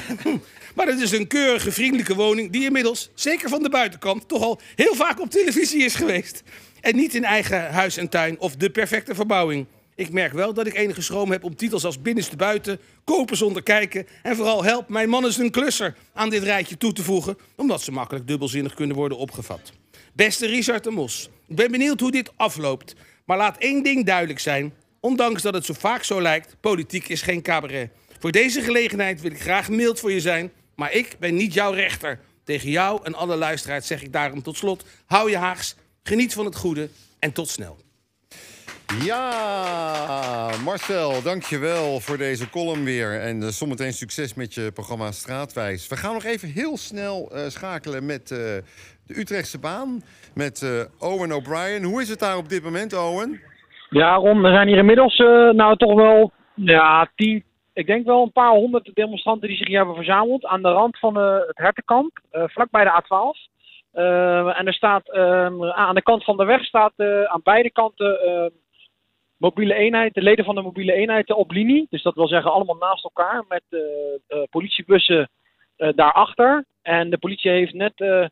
Maar het is een keurige, vriendelijke woning die inmiddels, zeker van de buitenkant, toch al heel vaak op televisie is geweest. En niet in eigen huis en tuin of de perfecte verbouwing. Ik merk wel dat ik enige schroom heb om titels als binnenste buiten, kopen zonder kijken en vooral help, mijn man is een klusser aan dit rijtje toe te voegen, omdat ze makkelijk dubbelzinnig kunnen worden opgevat. Beste Richard de Mos, ik ben benieuwd hoe dit afloopt. Maar laat één ding duidelijk zijn. Ondanks dat het zo vaak zo lijkt, politiek is geen cabaret. Voor deze gelegenheid wil ik graag mild voor je zijn, maar ik ben niet jouw rechter. Tegen jou en alle luisteraars zeg ik daarom tot slot: hou je haags, geniet van het goede en tot snel. Ja, Marcel, dankjewel voor deze column weer. En eh, zometeen succes met je programma Straatwijs. We gaan nog even heel snel eh, schakelen met eh, de Utrechtse baan. Met eh, Owen O'Brien. Hoe is het daar op dit moment, Owen? Ja, Ron, er zijn hier inmiddels eh, nou toch wel, ja, tien, ik denk wel een paar honderd demonstranten die zich hier hebben verzameld aan de rand van eh, het hertenkamp, vlakbij de A12. Eh, en er staat aan de kant van de weg staat aan beide kanten mobiele eenheid, de leden van de mobiele eenheid op linie. Dus dat wil zeggen allemaal naast elkaar met politiebussen daarachter. En de politie heeft net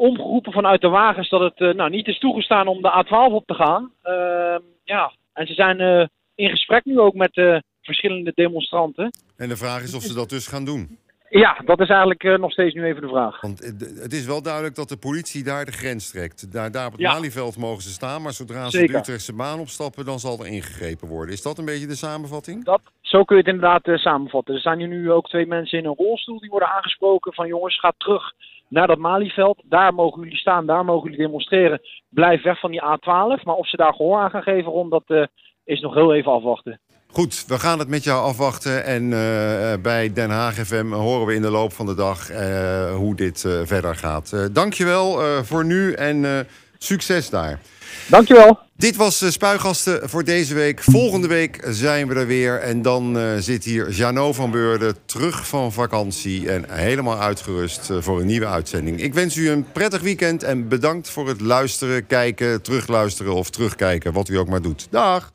omgeroepen vanuit de wagens dat het eh, nou, niet is toegestaan om de A12 op te gaan. Ehm, ja, en ze zijn eh, in gesprek nu ook met eh, verschillende demonstranten. En de vraag is of ze dat dus gaan doen. Ja, dat is eigenlijk nog steeds nu even de vraag. Want het is wel duidelijk dat de politie daar de grens trekt. Daar, daar op het Ja. Malieveld mogen ze staan, maar zodra ze de Utrechtse baan opstappen, dan zal er ingegrepen worden. Is dat een beetje de samenvatting? Dat, zo kun je het inderdaad samenvatten. Er zijn hier nu ook twee mensen in een rolstoel die worden aangesproken van jongens, ga terug naar dat Malieveld. Daar mogen jullie staan, daar mogen jullie demonstreren. Blijf weg van die A12. Maar of ze daar gehoor aan gaan geven, Ron, dat eh, is nog heel even afwachten. Goed, we gaan het met jou afwachten. En eh, bij Den Haag FM horen we in de loop van de dag eh, hoe dit verder gaat. Dankjewel voor nu en succes daar. Dankjewel. Dit was Spuigasten voor deze week. Volgende week zijn we er weer. En dan eh, zit hier Jano van Beurden terug van vakantie. En helemaal uitgerust eh, voor een nieuwe uitzending. Ik wens u een prettig weekend. En bedankt voor het luisteren, kijken, terugluisteren of terugkijken. Wat u ook maar doet. Dag!